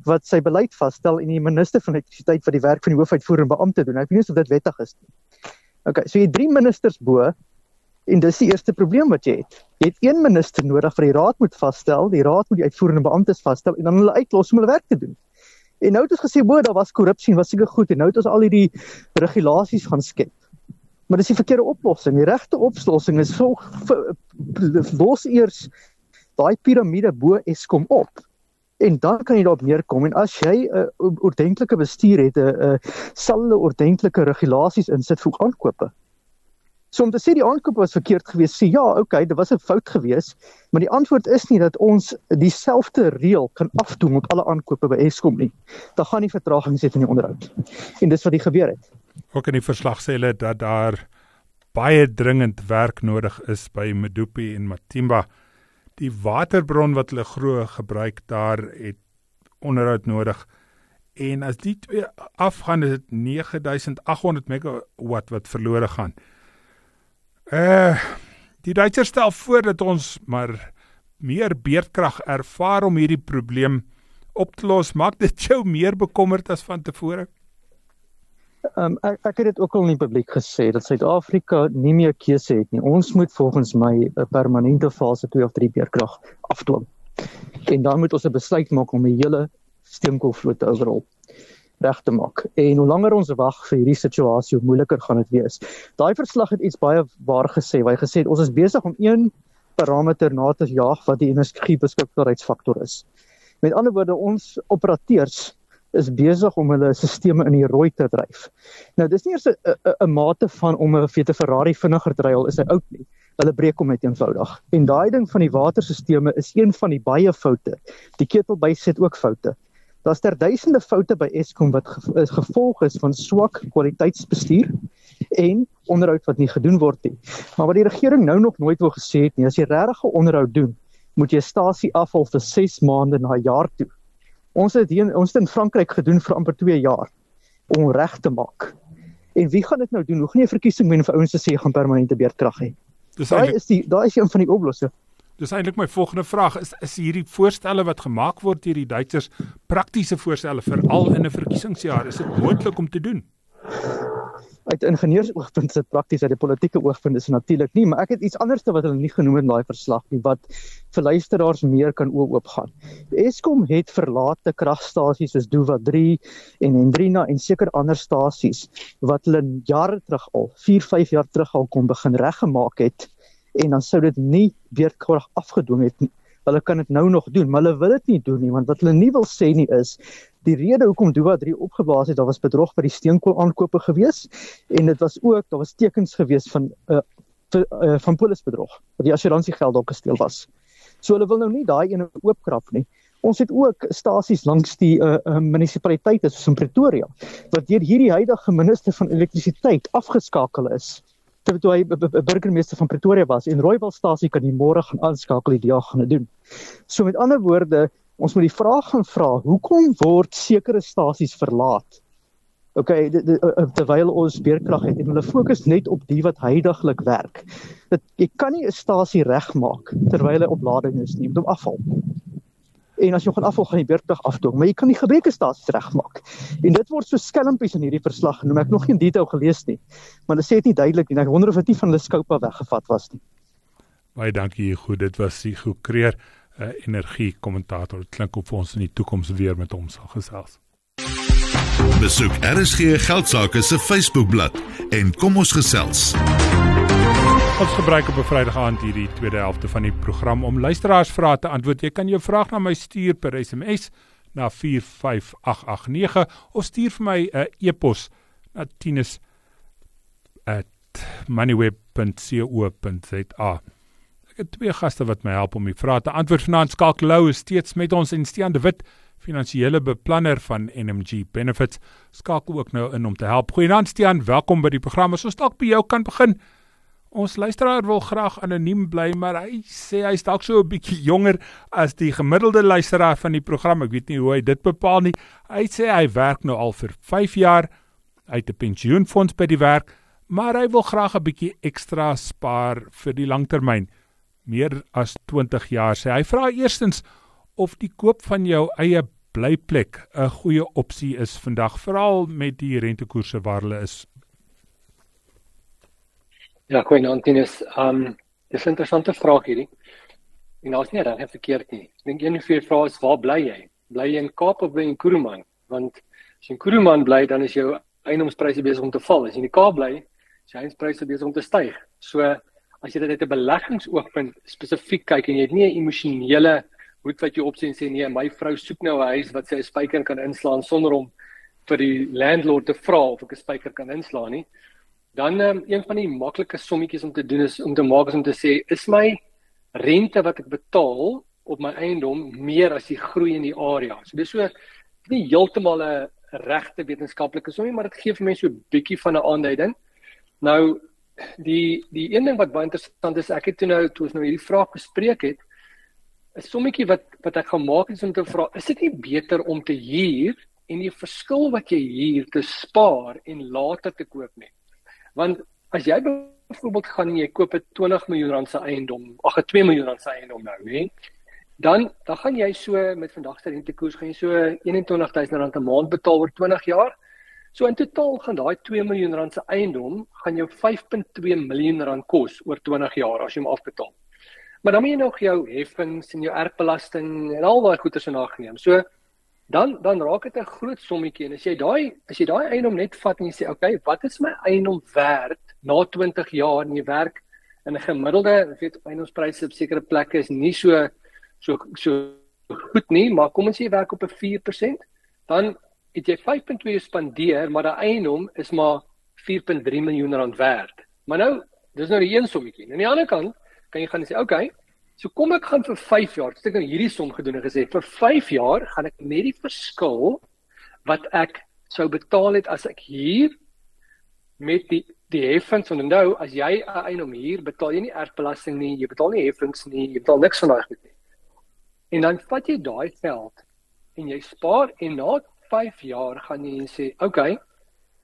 S8: wat sy beleid vasstel en die minister van elektrisiteit wat die werk van die hoofuitvoerende beampte doen. Ek weet nie of dit wettig is nie. Okay, so jy het 3 ministers bo En dis die eerste probleem wat jy het. Jy het een minister nodig vir die raad moet vasstel, die raad moet die uitvoerende beamptes vasstel en dan hulle uitlos om hulle werk te doen. En nou het ons gesê bo daar was korrupsie, was seker goed en nou het ons al hierdie regulasies gaan skep. Maar dis die verkeerde oplossing. Die regte oplossing is volg los eers daai piramide bo Eskom op. En dan kan jy daarop neerkom en as jy 'n uh, ordentlike bestuur het, 'n uh, sal hulle ordentlike regulasies insit vir aankope. So om te sê die aankoop was verkeerd geweest, sê ja, okay, dit was 'n fout geweest, maar die antwoord is nie dat ons dieselfde reël kan afdoen op alle aankope by Eskom nie. Daar gaan nie vertragings hê in die onderhoud. En dis wat die gebeur het.
S2: Ook in die verslag sê hulle dat daar baie dringend werk nodig is by Medupi en Matimba. Die waterbron wat hulle glo gebruik daar het onderhoud nodig. En as die twee afgaan is dit 9800 megawatt wat verlore gaan. Uh die Duitsers stel voor dat ons maar meer beerdkrag ervaar om hierdie probleem op te los. Maak dit [laughs] jou meer bekommerd as van tevore?
S8: Um, ek ek het dit ook al in die publiek gesê dat Suid-Afrika nie meer keuse het nie. Ons moet volgens my 'n permanente fase 2 of 3 beerdkrag afdwing. En dan moet ons 'n besluit maak om die hele steenkoolvloot te oorrol reg te maak. En hoe langer ons wag vir hierdie situasie, hoe moeiliker gaan dit wees. Daai verslag het iets baie waar gesê. Hy gesê ons is besig om een parameter na te jaag wat die energie beskikbaarheidsfaktor is. Met ander woorde, ons operateurs is besig om hulle stelsels in die rooi te dryf. Nou dis nie eers 'n mate van om 'n Fiat Ferrari vinniger te ry al is hy oud nie. Hulle breek hom net eenvoudig. En daai ding van die waterstelsels is een van die baie foute. Die ketelbysit ook foute. Daar's ter duisende foute by Eskom wat is gevolg is van swak kwaliteitsbestuur en onderhoud wat nie gedoen word nie. Maar wat die regering nou nog nooit wou gesê het nie, as jy regtig onderhoud doen, moet jy 'n stasie afval vir 6 maande na jaar toe. Ons het hier ons het in Frankryk gedoen vir amper 2 jaar om reg te maak. En wie gaan dit nou doen? Hoe gaan jy 'n verkiesing wen vir ouens te sê gaan permanente beerdkrag hê? Dis daai is die daai is een van die oplossings.
S2: Dis eintlik my volgende vraag is is hierdie voorstelle wat gemaak word deur die Duitsers praktiese voorstelle vir al in 'n verkiesingsjaar is dit moontlik om te doen?
S8: Uit ingenieursoogpunt is dit prakties uit die politieke oogpunt is natuurlik nie, maar ek het iets anderste wat hulle nie genoem het in daai verslag nie wat vir luisteraars meer kan oop gaan. Eskom het verlate kragstasies soos Duva 3 en Hendrina en seker ander stasies wat hulle jare terug al 4, 5 jaar terug al kon begin reggemaak het en dan sou dit nie beerdkrag afgedwing het nie. Hulle kan dit nou nog doen, maar hulle wil dit nie doen nie want wat hulle nie wil sê nie is die rede hoekom Duwa 3 opgeblaas het, daar was bedrog by die steenkool aankope gewees en dit was ook daar was tekens gewees van 'n uh, uh, van polisbedrog dat die assuransiegeld dalk gesteel was. So hulle wil nou nie daai ene oopkrap nie. Ons het ook stasies langs die uh, uh, munisipaliteite soos in Pretoria wat deur hierdie huidige minister van elektrisiteit afgeskakel is toe hy burgemeester van Pretoria was en Rooiwalstasie kan die môre gaan aanskakel die dag gaan doen. So met ander woorde, ons moet die vraag gaan vra, hoekom word sekere stasies verlaat? OK, terwyl ons beerkrag het en hulle fokus net op die wat heidaglik werk. Dit jy kan nie 'n stasie regmaak terwyl hy op lading is nie, moet hom afval en as jy gaan afval gaan jy beurtig afdoen, maar jy kan die gebreke stasies regmaak. En dit word so skelmpies in hierdie verslag genoem. Ek nog geen detail gelees nie. Maar hulle sê dit nie duidelik nie. Ek wonder of dit nie van hulle skoupa weggevat was nie.
S2: Baie dankie goed. Dit was Sigo Kreer, 'n uh, energie kommentator. Dit klink of ons in die toekoms weer met hom sal gesels.
S1: Besoek RSG Geldsaake se Facebookblad en kom ons gesels.
S2: Ons gebruik op 'n Vrydag aand hierdie tweede helfte van die program om luisteraarsvrae te antwoord. Jy kan jou vraag na my stuur per SMS na 45889 of stuur vir my 'n e-pos na tinus@moneyweb.co.za. Ek het twee gaste wat my help om die vrae te antwoord. Vanaand Skalk Lou is steeds met ons en Stean de Wit, finansiële beplanner van NMG Benefits, skakel ook nou in om te help. Goeienaand Stean, welkom by die program. Ons dalk by jou kan begin. Ons luisteraar wil graag anoniem bly, maar hy sê hy's dalk so 'n bietjie jonger as die gemiddelde luisteraar van die program. Ek weet nie hoe hy dit bepaal nie. Hy sê hy werk nou al vir 5 jaar uit 'n pensioenfonds by die werk, maar hy wil graag 'n bietjie ekstra spaar vir die langtermyn. Meer as 20 jaar sê hy. Vra eerstens of die koop van jou eie blyplek 'n goeie opsie is vandag, veral met die rentekoerse waar hulle is
S9: Ja, Queen Antinus, um dis 'n interessante vraag hierdie. En daar's nie reg of verkeerd nie. Ek dink een van die vrae is waar bly jy? Bly jy in Kaap of by in Kuruman? Want as jy in Kuruman bly, dan is jou eiendomspryse besig om te val. As jy in die Kaap bly, sy huispryse besig om te styg. So as jy dit uit 'n beleggingsoogpunt spesifiek kyk en jy het nie 'n emosionele hoed wat jy opsien sê nee, my vrou soek nou 'n huis wat sy 'n spyker kan inslaan sonder om vir die landlord te vra of ek 'n spyker kan inslaan nie. Dan um, een van die maklike sommetjies om te doen is om te maak is om te sê is my rente wat ek betaal op my eiendom meer as die groei in die area. So dis so nie heeltemal 'n regte wetenskaplike sommie, maar dit gee vir mense so 'n bietjie van 'n aanduiding. Nou die die een ding wat baie interessant is, ek het toe nou toe ons nou hierdie vraag bespreek het, 'n sommetjie wat wat ek gemaak het om te vra, is dit nie beter om te huur en die verskil wat jy huur te spaar en later te koop nie? Want as jy byvoorbeeld gaan en jy koop 'n 20 miljoen rand se eiendom, ag 'n 2 miljoen rand se eiendom nou, nê? Dan dan gaan jy so met vandag se rentekoers gaan jy so 21000 rand 'n maand betaal oor 20 jaar. So in totaal gaan daai 2 miljoen rand se eiendom gaan jou 5.2 miljoen rand kos oor 20 jaar as jy hom afbetaal. Maar dan moet jy nog jou heffings en jou erfbelasting en al daai goederes in ag neem. So dan dan raak dit 'n groot sommetjie en as jy daai as jy daai eiendom net vat en jy sê, "Oké, okay, wat is my eiendom werd na 20 jaar en jy werk in 'n gemiddelde, weet, eiendomspryse op sekere plekke is nie so so so goed nie, maar kom ons sê jy werk op 'n 4%, dan het jy 5.2 spandeer, maar daai eiendom is maar 4.3 miljoen rand werd. Maar nou, dis nou die een sommetjie. En aan die ander kant kan jy gaan sê, "Oké, okay, so kom ek gaan vir 5 jaar, ek het nou hierdie som gedoen en gesê vir 5 jaar gaan ek net die verskil wat ek sou betaal het as ek hier met die die heffings van nou as jy 'n eiendom hier betaal jy nie erfbelasting nie, jy betaal nie heffings nie, jy betaal niks van daai goed nie. En dan vat jy daai geld en jy spaar en na 5 jaar gaan jy sê, "Oké, okay,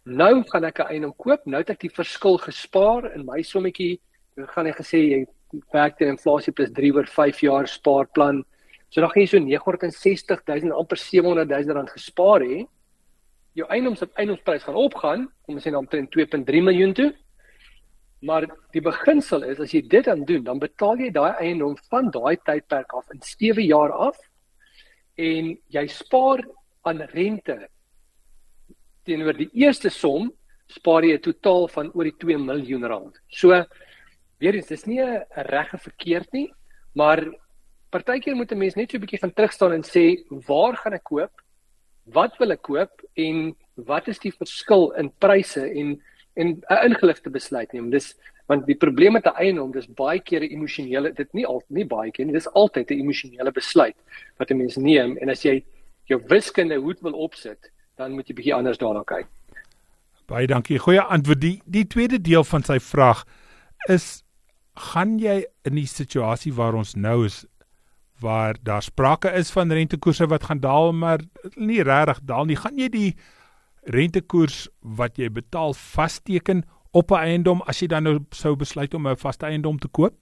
S9: nou gaan ek 'n eiendom koop, nou het ek die verskil gespaar in my sommetjie." Dan gaan jy gesê jy werk teen inflasie plus 3 oor 5 jaar spaarplan. So dan gaan jy so 960 000 amper 700 000 rand gespaar hê. Jou eiendoms op eiendomsprys gaan opgaan, kom ons sê dan omtrent 2.3 miljoen toe. Maar die beginsel is as jy dit dan doen, dan betaal jy daai eiendom van daai tydperk af in 7 jaar af en jy spaar aan rente teenoor die eerste som spaar jy 'n totaal van oor die 2 miljoen rand. So weer eens, dis nie 'n reg of verkeerd nie, maar partykeer moet 'n mens net so 'n bietjie gaan terugstaan en sê, waar gaan ek koop? Wat wil ek koop en wat is die verskil in pryse en en 'n ingeligte besluit neem. Dis want die probleem met 'n eiendom, dis baie keer 'n emosionele, dit nie al nie baie keer nie, dis altyd 'n emosionele besluit wat 'n mens neem en as jy jou wiskunde hoed wil opsit, dan moet jy bietjie anders daarna kyk.
S2: Baie dankie. Goeie antwoord. Die die tweede deel van sy vraag is gaan jy in die situasie waar ons nou is waar daar sprake is van rentekoerse wat gaan daal maar nie regtig daal nie gaan jy die rentekoers wat jy betaal vasteken op 'n eiendom as jy dan nou sou besluit om 'n vaste eiendom te koop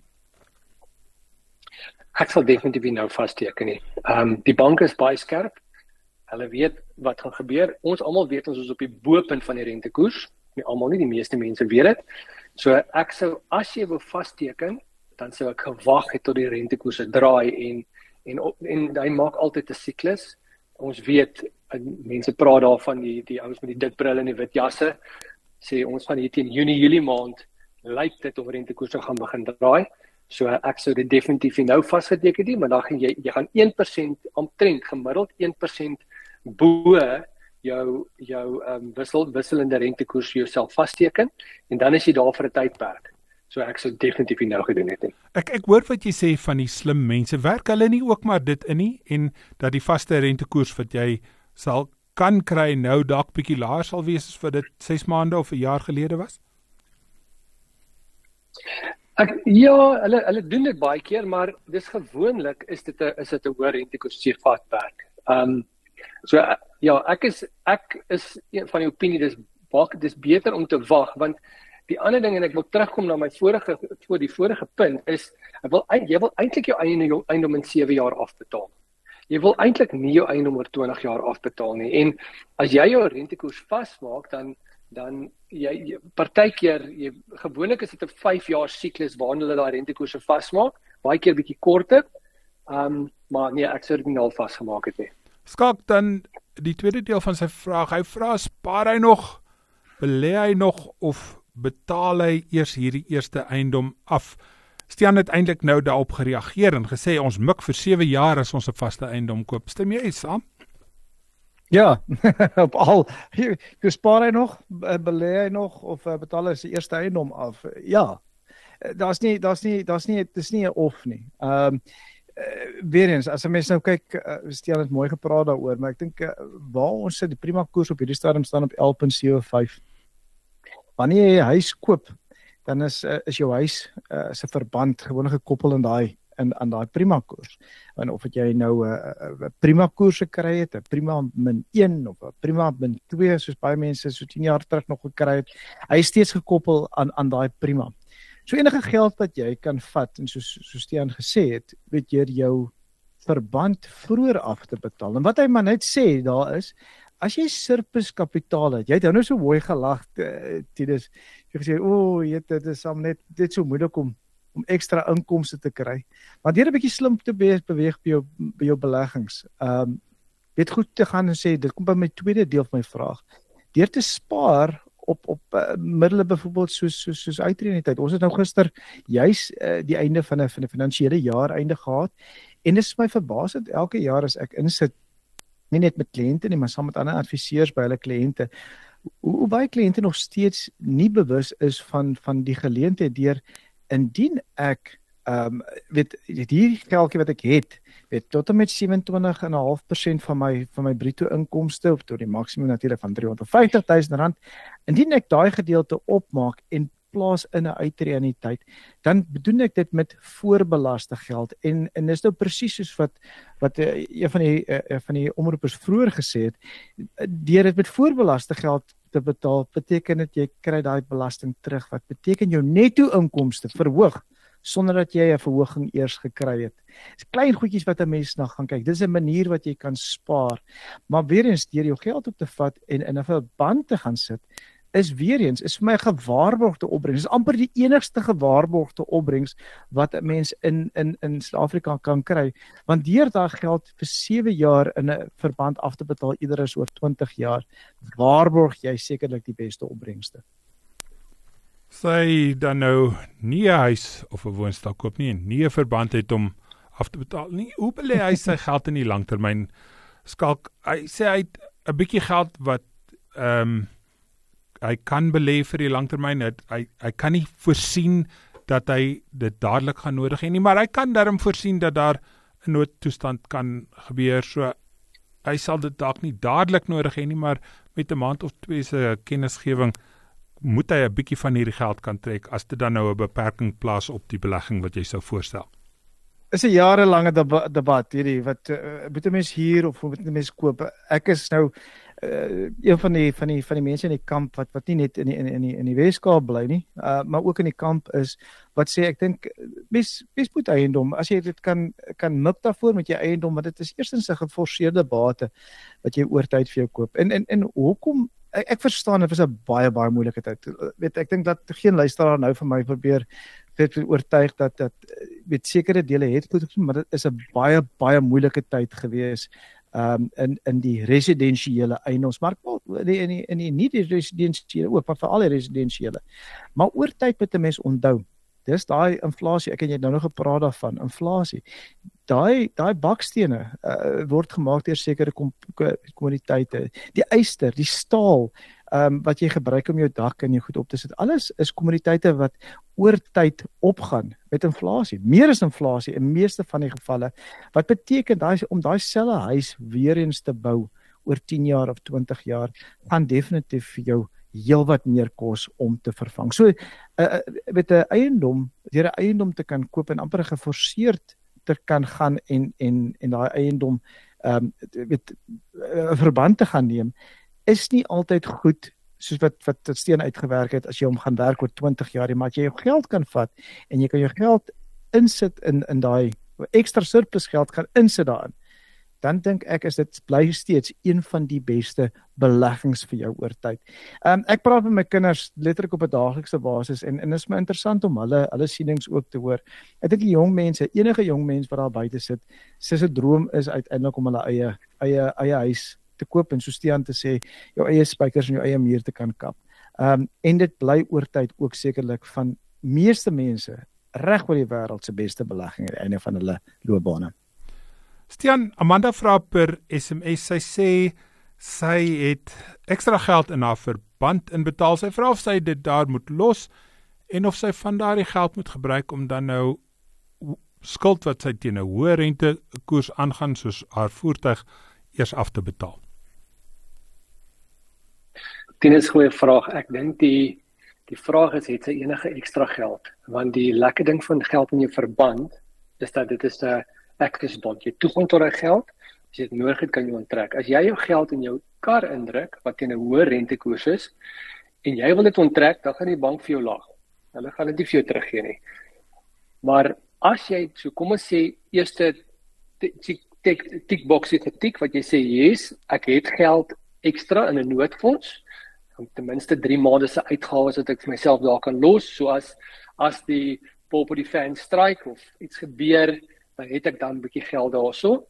S9: Ek sal definitief nou vasteken nie. Ehm um, die banke is baie skerp. Hulle weet wat gaan gebeur. Ons almal weet ons is op die bo-punt van die rentekoers. Nie almal nie, die meeste mense weet dit. So ek sou as jy wil vasteken, dan sou ek gewag het tot die rentekoerse draai en en en hy maak altyd 'n siklus. Ons weet mense praat daarvan die die ouens met die dik brille en die wit jasse sê ons van hier teen Junie Julie maand lyk dit of rentekoerse gaan begin draai. So ek sou dit definitief nou vasgeteken het, maar dan gaan jy jy gaan 1% omtrent gemiddeld 1% bo jou jou ehm um, wissel wisselende rentekoers jouself vasteken en dan is jy daar vir 'n tydperk. So ek sou definitief nou gedoen het. Nie.
S2: Ek ek hoor wat jy sê van die slim mense. Werk hulle nie ook maar dit in nie en dat die vaste rentekoers wat jy sal kan kry nou dalk bietjie laer sal wees as vir dit 6 maande of 'n jaar gelede was?
S9: Ek ja, hulle hulle doen dit baie keer, maar dis gewoonlik is dit 'n is dit 'n hoë rentekoers se vatwerk. Ehm um, So ja, ek is ek is van die opinie dis wag dis beter om te wag want die ander ding en ek wil terugkom na my vorige voor die vorige punt is ek wil jy wil eintlik jou eie jou eiendom in 7 jaar afbetaal. Jy wil eintlik nie jou eiendom oor 20 jaar afbetaal nie en as jy jou rentekoers vasmaak dan dan jy, partykeer jy gewoonlik is dit 'n 5 jaar siklus waarin hulle daai rentekoerse vasmaak, baie keer bietjie korter. Ehm um, maar nee, ek sou dit nie al vasgemaak het nie.
S2: Skak dan die tweede deel van sy vraag. Hy vra spaar hy nog belê hy nog of betaal hy eers hierdie eerste eiendom af. Stian het eintlik nou daarop gereageer en gesê ons mik vir 7 jaar as ons 'n vaste eiendom koop. Stem jy saam?
S4: Ja, [laughs] op al jy spaar hy nog, belê hy nog of uh, betaal hy sy eerste eiendom af? Ja. Daar's nie daar's nie daar's nie dis nie 'n of nie. Ehm um, uh, weer eens as 'n mens nou kyk, uh, Stian het mooi gepraat daaroor, maar ek dink uh, waar ons sit die prima koers op hierdie stadium staan op 11.75. Wanneer jy 'n huis koop, dan is uh, is jou huis uh, se verband gewoonlik gekoppel aan daai in aan daai prima koers. En of dit jy nou 'n uh, uh, prima koers gekry het, 'n prima min 1 of 'n prima min 2 soos baie mense so 10 jaar terug nog gekry het, hy is steeds gekoppel aan aan daai prima. So enige geld wat jy kan vat en soos so Stean gesê het, weet jy jou verband vroeër af te betaal. En wat hy maar net sê daar is As jy surplus kapitaal het, jy het nou so mooi gelag, eh, Tinus. Jy gesê, "O, oh, jy dit is om net dit so moeilik om om ekstra inkomste te kry." Maar deur 'n bietjie slim te beweeg by jou by jou beleggings. Ehm um, weet goed te gaan en sê, dit kom by my tweede deel van my vraag. Deur te spaar op op uh, middele byvoorbeeld soos soos soos uitreën tyd. Ons het nou gister juis uh, die einde van 'n van 'n finansiële jaar einde gehad en dit is my verbaasend elke jaar as ek insit nie net met kliënte nie, maar saam met ander adviseurs by hulle kliënte hoe, hoe baie kliënte nog steeds nie bewus is van van die geleentheid deur indien ek ehm um, weet hierdie geldjie wat ek het weet tot en met 27.5% van my van my bruto inkomste of tot die maksimum natuurlik van 350 000 rand indien ek daai gedeelte opmaak en plaas in 'n uitreëniteit dan bedoel ek dit met voorbelaste geld en en dis nou presies soos wat wat uh, een van die uh, van die omroepers vroeër gesê het deur dit met voorbelaste geld te betaal beteken dit jy kry daai belasting terug wat beteken jou netto inkomste verhoog sonder dat jy 'n verhoging eers gekry het. Dis klein goedjies wat 'n mens na gaan kyk. Dis 'n manier wat jy kan spaar. Maar weer eens deur jou geld op te vat en in 'n verband te gaan sit, is weer eens is vir my 'n gewaarborgde opbrengs. Dis amper die enigste gewaarborgde opbrengs wat 'n mens in in in Suid-Afrika kan kry. Want deur daai geld vir 7 jaar in 'n verband af te betaal eerder as oor 20 jaar, waarborg jy sekerlik die beste opbrengste
S2: sy dan nou nie 'n huis of 'n woonstel koop nie en nie 'n verband het om af te betaal nie. Hoe belê hy sy [laughs] geld in die langtermyn? Skalk hy sê hy het 'n bietjie geld wat ehm um, hy kan belê vir die langtermyn. Hy hy kan nie voorsien dat hy dit dadelik gaan nodig hê nie, maar hy kan darm voorsien dat daar 'n noodtoestand kan gebeur. So hy sal dit dalk nie dadelik nodig hê nie, maar met 'n maand of twee se kennisgewing moet hy 'n bietjie van hierdie geld kan trek as dit dan nou 'n beperking plaas op die belegging wat jy sou voorstel.
S4: Is 'n jarelange deba debat hierdie wat uh, moet 'n mens hier of moet 'n mens koop? Ek is nou uh, een van die van die van die mense in die kamp wat wat nie net in die, in die, in die Weskaap bly nie, uh, maar ook in die kamp is wat sê ek dink mens mens moet eiendom as jy dit kan kan mik daarvoor met jou eiendom want dit is eerstens 'n geforseerde bate wat jy oor tyd vir jou koop. En en en hoekom ek, ek verstaan dit was 'n baie baie moeilike tyd. Weet ek dink dat geen luisteraar nou vir my probeer weet oortuig dat dat weet sekere dele het goed gedoen, maar dit is 'n baie baie moeilike tyd gewees um in in die residensiële eiendomsmark in die in die, in die nie die residensiële ook maar veral die residensiële. Maar oor tyd moet 'n mens onthou Dis daai inflasie. Ek het nou nog gepraat daarvan, inflasie daai daai bakstene uh, word gemaak deur sekere kommoditeite. Die yster, die staal, ehm um, wat jy gebruik om jou dak en jou goed op te sit. Alles is kommoditeite wat oor tyd opgaan met inflasie. Meer as inflasie in meeste van die gevalle. Wat beteken daai om daai selfe huis weer eens te bou oor 10 jaar of 20 jaar gaan definitief vir jou heelwat meer kos om te vervang. So uh, met 'n eiendom, deur 'n eiendom te kan koop en amper geforseerd te kan gaan en en en daai eiendom ehm um, weet 'n verband te gaan neem is nie altyd goed soos wat wat steen uitgewerk het as jy hom gaan werk oor 20 jaar maar jy jou geld kan vat en jy kan jou geld insit in in daai ekstra surplus geld kan insit daarin dan dink ek is dit bly steeds een van die beste beleggings vir jou oor tyd. Ehm um, ek praat met my kinders letterlik op 'n daaglikse basis en en dit is my interessant om hulle hulle sienings ook te hoor. Ek dink die jong mense, enige jong mens wat daar buite sit, sê se droom is uiteindelik om hulle eie eie eie huis te koop en so stean te sê jou eie spykers en jou eie muur te kan kap. Ehm um, en dit bly oor tyd ook sekerlik van meeste mense reg oor die wêreld se beste belegging aan die einde van hulle loopbane.
S2: Stian Amanda vra per SMS sy sê sy het ekstra geld in haar verband inbetaal. Sy vra of sy dit daar moet los en of sy van daardie geld moet gebruik om dan nou skuld wat sy teen 'n hoë rente koers aangaan soos haar voertuig eers af te betaal.
S9: Dit is 'n goeie vraag. Ek dink die die vraag is het sy enige ekstra geld? Want die lekker ding van geld in jou verband is dat dit is 'n access bond. Jy toegang tot daai geld. As jy dit nodig het, kan jy onttrek. As jy jou geld in jou kar indruk wat teen 'n hoë rentekoers is en jy wil dit onttrek, dan gaan die bank vir jou laag. Hulle gaan dit nie vir jou teruggee nie. Maar as jy so kom ons sê eerste tik tik boksie getik wat jy sê yes, ek het geld ekstra in 'n noodfonds om ten minste 3 maande se uitgawes wat ek vir myself daar kan los soos as die pop op die fan stryk of iets gebeur dan het ek dan 'n bietjie geld daarso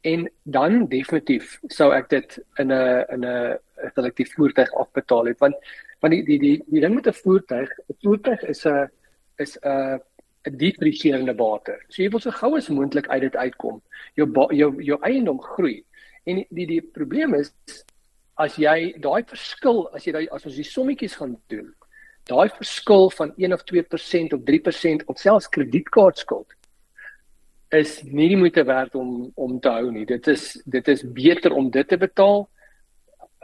S9: en dan definitief sou ek dit in 'n in 'n selektief voertuig afbetaal het want want die die die die ding met 'n voertuig 'n voertuig is 'n is 'n 'n depressierende bate. So jy wil so gou as moontlik uit dit uitkom. Jou jou jou eiendom groei. En die die, die probleem is as jy daai verskil as jy daai as ons die sommetjies gaan doen, daai verskil van 1 of 2% of 3% of selfs kredietkaartskuld is nie die moeite werd om om te hou nie. Dit is dit is beter om dit te betaal.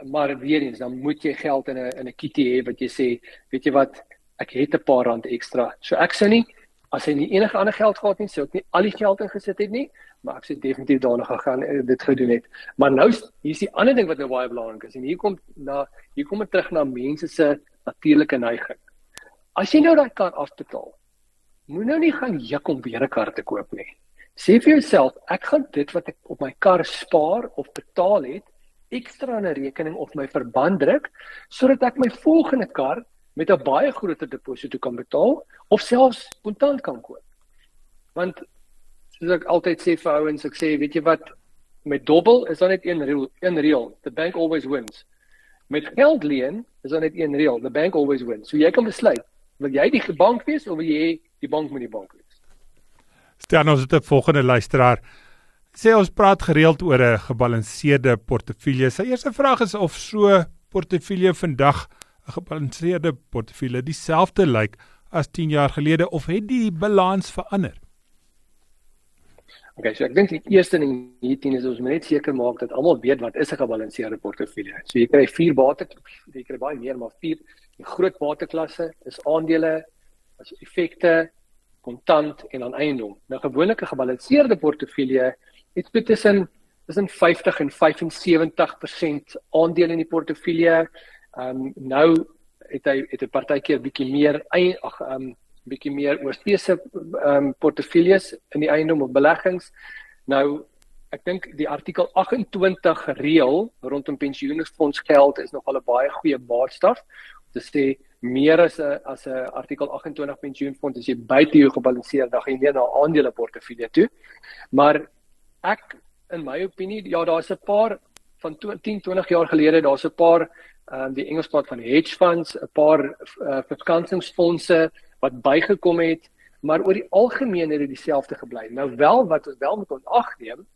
S9: Maar weer eens, dan moet jy geld in 'n in 'n kitty hê wat jy sê, weet jy wat, ek het 'n paar rand ekstra. So ek sê nie as hy nie enige ander geld gehad het nie, sou ek nie al die geld ingesit het nie, maar ek sê definitief daarna gegaan en dit gedoen het. Maar nou hier's die ander ding wat nou baie belangrik is en hier kom na hier kom dit terug na mense se natuurlike neiging. As jy nou daai kar afbetaal, moet nou nie gaan juk om weer 'n kar te koop nie. Sê vir jouself, ek gaan dit wat ek op my kar spaar of betaal het, ekstra in 'n rekening of my verband druk sodat ek my volgende kar met 'n baie groter deposito kan betaal of selfs kontant kan koop. Want soos ek altyd sê vir ouens, ek sê, weet jy wat, met dobbel is daar net een reël, een reël, the bank always wins. Met geld leen is daar net een reël, the bank always wins. So jy kan besluit, wil jy die bank wees of wil jy die bank met die bank wees?
S2: Stel ons het 'n volgende luisteraar. Sê ons praat gereeld oor 'n gebalanseerde portefeulje. Sy eerste vraag is of so portefeulje vandag 'n gebalanseerde portefeulje dieselfde lyk as 10 jaar gelede of het die balans verander?
S9: Okay, so ek dink die eerste ding hier teen is ons moet net seker maak dat almal weet wat is 'n gebalanseerde portefeulje. So jy kry vier bate, jy kry baie meer, maar vier die groot bateklasse is aandele, as effekte, kontant en dan eiendom. Nou gewoonlik 'n gebalanseerde portefeulje het tussen tussen 50 en 75% aandele in die portefeulje. Ehm um, nou het hy het 'n partykeer bietjie meer ag ehm um, bietjie meer oorsese ehm um, portefeuljes in die eiendom of beleggings. Nou ek dink die artikel 28 reël rondom pensioenfonds geld is nogal 'n baie goeie maatstaf om te sê meer as 'n as 'n artikel 28 pensioenfonds as jy buite jou gebalanseer dan gaan jy meer na aandele portefeulje toe. Maar ek in my opinie ja daar's 'n paar van 10 20 jaar gelede daar's 'n paar ehm um, die Engels praat van hedge funds, 'n paar uh, verkansingsfondse wat bygekom het, maar oor die algemeen het dit dieselfde gebly. Nou wel wat ons wel moet ontagneem,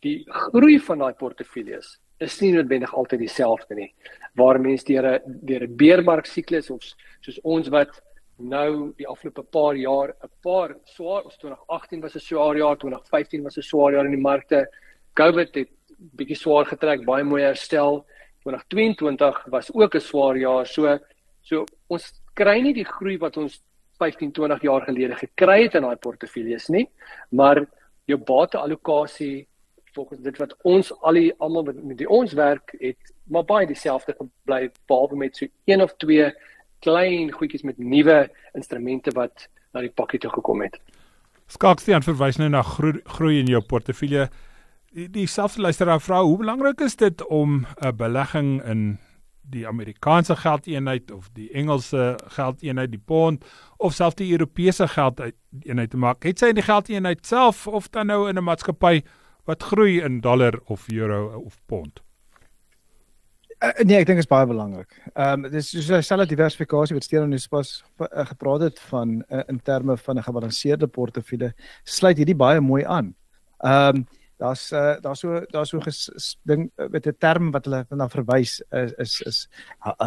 S9: die groei van daai portefeuilles is nie noodwendig altyd dieselfde nie. Waar mense deur 'n deur 'n beermark siklus of soos ons wat nou die afgelope paar jaar 'n paar swaar ons 2018 was 'n swaar jaar, 2015 was 'n swaar jaar in die markte. COVID het bietjie swaar getrek, baie mooi herstel. 2022 was ook 'n swaar jaar. So so ons kry nie die groei wat ons 15, 20 jaar gelede gekry het in daai portefeuilles nie, maar jou bateallokasie volgens dit wat ons al die almal met, met die ons werk het maar baie dieselfde gebly behalwe met so een of twee klein goedjies met nuwe instrumente wat na die pakkie toe gekom het.
S2: Skaks die aan verwys nou na groei, groei in jou portefeulje. Die, die selfde luisteraar vra hoe belangrik is dit om 'n belegging in die Amerikaanse geldeenheid of die Engelse geldeenheid die pond of selfs die Europese geldeenheid te maak. Het sy in die geldeenheid self of dan nou in 'n maatskappy wat groei in dollar of euro of pond?
S4: Uh, nee, ek dink dit is baie belangrik. Ehm um, dis soos selle diversifikasie wat Steven nou pas uh, gepraat het van uh, in terme van 'n gebalanseerde portefeulje sluit hierdie baie mooi aan. Ehm um, daar's uh, daar's so daar's so ding met 'n term wat hulle na verwys is is is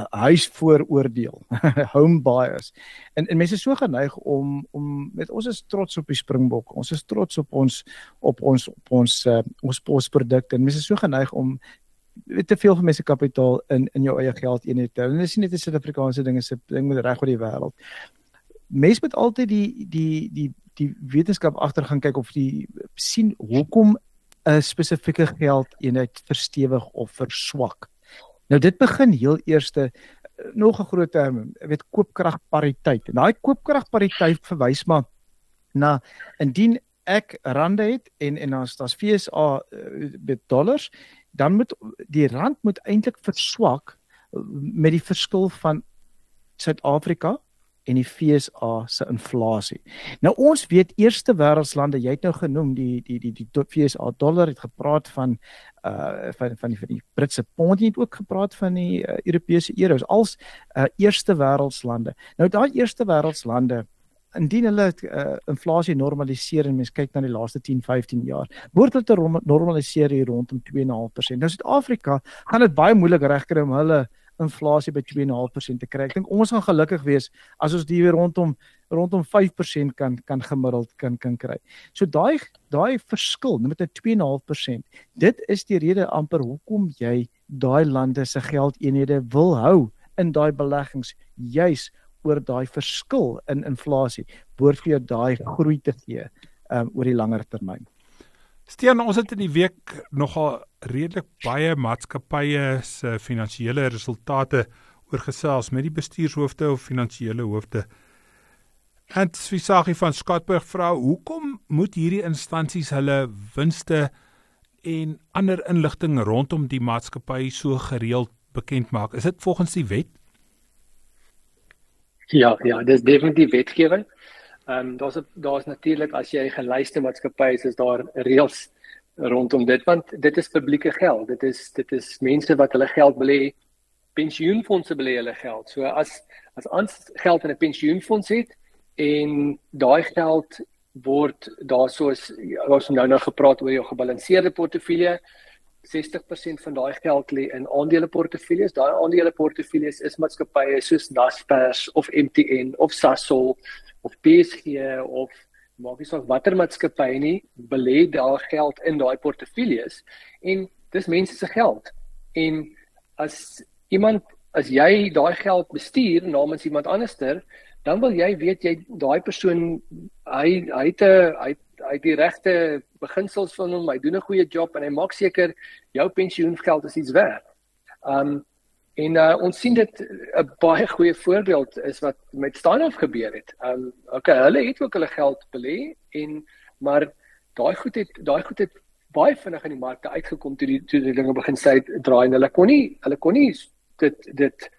S4: huisvooroordeel [laughs] home bias. En en mense is so geneig om om met ons is trots op die springbok ons is trots op ons op ons op ons uh, ons posprodukte en mense is so geneig om weet te veel van mense kapitaal in in jou eie geld eenheid te hou. En dis nie net 'n Suid-Afrikaanse ding is 'n ding met reg oor die wêreld. Mense moet altyd die die die die wetenskap agter gaan kyk of die sien hoekom 'n spesifieke geldeenheid verstewig of verswak. Nou dit begin heel eerste eh, nog 'n groot term, weet koopkragpariteit. En daai koopkragpariteit verwys maar na indien ek rande het en en as daar's FSA met dollars, dan moet die rand moet eintlik verswak eh, met die verskil van Suid-Afrika en die FSA se inflasie. Nou ons weet eerste wêreldslande, jy het nou genoem die die die die FSA dollar het gepraat van uh van van die van die Britse pond het ook gepraat van die uh, Europese euros als uh eerste wêreldslande. Nou daai eerste wêreldslande indien hulle uh, inflasie normaliseer en mens kyk na die laaste 10, 15 jaar, word dit normaliseer hier rondom 2.5%. Nou Suid-Afrika gaan dit baie moeilik regkry om hulle inflasie by 2.5% te kry. Ek dink ons gaan gelukkig wees as ons die weer rondom rondom 5% kan kan gemiddeld kan kan kry. So daai daai verskil met 'n 2.5%, dit is die rede amper hoekom jy daai lande se geldeenhede wil hou in daai beleggings juis oor daai verskil in inflasie behoort vir jou daai groei te gee um, oor die langer termyn.
S2: Stean, ons het in die week nogal redelik baie maatskappye se finansiële resultate oorgesels met die bestuurshoofde of finansiële hoofde. En Swisagi van Skatberg vra, hoekom moet hierdie instansies hulle winste en ander inligting rondom die maatskappy so gereeld bekend maak? Is dit volgens die wet?
S9: Ja, ja, dis definitief wetgewing. Ehm um, daar's daar's natuurlik as jy geluister maatskappye is, is daar reëls rondom dit want dit is publieke geld. Dit is dit is mense wat hulle geld belê, pensioenfonde belê hulle geld. So as as ons geld in 'n pensioenfonds het en daai geld word daar soos ons nou nou gepraat oor jou gebalanseerde portefeulje 60% van daai geld lê in aandeleportefeuilles. Daai aandeleportefeuilles is maatskappye soos Naspers of MTN of Sasol of PSG of maak nie saak watter maatskappy nie, belê daar geld in daai portefeuilles en dis mense se geld. En as iemand as jy daai geld bestuur namens iemand anderster, dan wil jy weet jy daai persoon hy hy het 'n hy hy die regte beginsels van hom, hy doen 'n goeie job en hy maak seker jou pensioengeld is iets werd. Um En uh, ons sien dit 'n baie goeie voorbeeld is wat met Steinhoff gebeur het. Um okay, hulle het ook hulle geld belê en maar daai goed het daai goed het baie vinnig in die markte uitgekom toe die toe die dinge begin sê draai en hulle kon nie hulle kon nie dit dit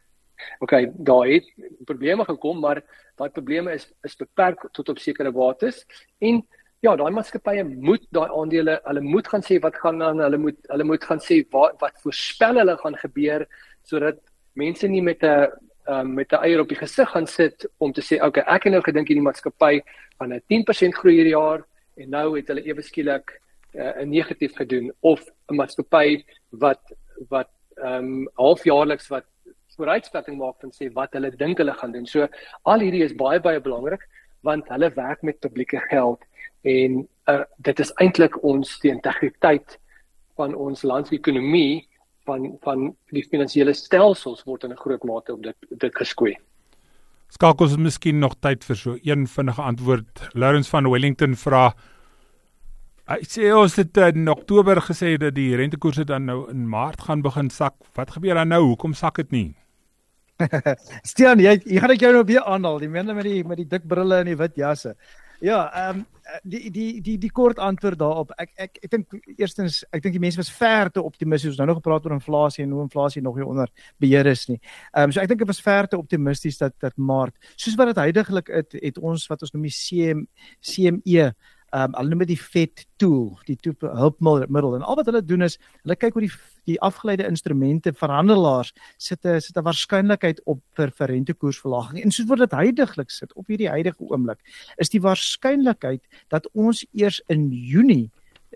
S9: okay, daai het probleme gekom, maar daai probleme is is beperk tot op sekere bates. En ja, daai maatskappye moet daai aandele, hulle moet gaan sê wat gaan aan, hulle moet hulle moet gaan sê wat wat voorspel hulle gaan gebeur sodat mense nie met 'n um, met 'n eier op die gesig gaan sit om te sê okay ek het nou gedink hierdie maatskappy gaan 'n 10% groei hierdie jaar en nou het hulle ewe skielik uh, 'n negatief gedoen. Of 'n maatskappy wat wat ehm um, halfjaarliks wat vooruitskatting maak van sê wat hulle dink hulle gaan doen. So al hierdie is baie baie belangrik want hulle werk met publieke geld en uh, dit is eintlik ons die integriteit van ons landsekonomie van van die finansiële stelsels word in 'n groot mate op dit dit geskoei.
S2: Skakel ons miskien nog tyd vir so een vinnige antwoord. Lawrence van Wellington vra Hy sê ons het in Oktober gesê dat die rentekoerse dan nou in Maart gaan begin sak. Wat gebeur dan nou? Hoekom sak dit nie? [laughs]
S4: Stian, jy jy gaan ek jou nou weer aanhaal. Die mense met die met die dik brille en die wit jasse. Ja, ehm um, die die die die kort antwoord daarop. Ek ek ek dink eerstens ek dink die mense was ver te optimisties. Ons nou nog gepraat oor inflasie en hoe inflasie nog nie onder beheer is nie. Ehm um, so ek dink dit was ver te optimisties dat dat Maart, soos wat dit heidaglik is, het ons wat ons noem die CM CME um, hulle noem dit die FED tool, die toep hulpmiddel en al wat hulle doen is hulle kyk hoe die die afgeleide instrumente verhandelaars sit 'n sit 'n waarskynlikheid op vir vir rentekoersverlaging en soos wat dit heidaglik sit op hierdie huidige oomblik is die waarskynlikheid dat ons eers in Junie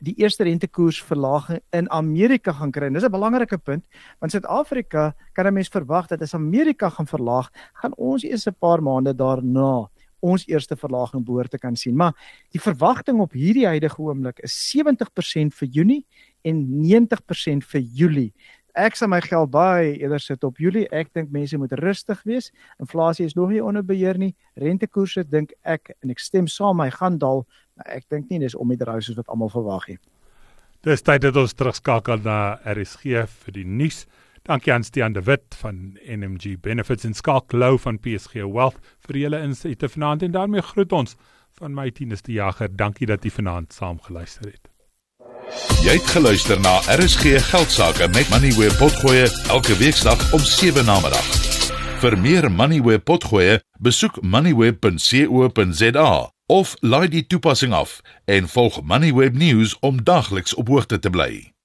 S4: die eerste rentekoersverlaging in Amerika gaan kry. Dis 'n belangrike punt want Suid-Afrika kan 'n mens verwag dat as Amerika gaan verlaag, gaan ons eers 'n paar maande daarna ons eerste verlaging behoort te kan sien. Maar die verwagting op hierdie huidige oomblik is 70% vir Junie en 90% vir Julie. Ek sal my geld baie eerder sit op Julie. Ek dink mense moet rustig wees. Inflasie is nog nie onder beheer nie. Rentekoerse dink ek en ek stem saam, hy gaan daal, maar ek dink nie dis om die soos wat almal verwag het.
S2: Dis tyd dat ons terugskakel na RSG vir die nuus. Dankie aan Stian de Wit van NMG Benefits en Skalk Lou van PSG Wealth vir julle insigte vanaand en daarmee groet ons van my tieneste jager. Dankie dat jy vanaand saam geluister het.
S1: Jy het geluister na RSG Geldsaake met Money where potgoe elke weeksdag om 7 na middag. Vir meer Money where potgoe, besoek moneyweb.co.za of laai die toepassing af en volg Moneyweb News om dagliks op hoogte te bly.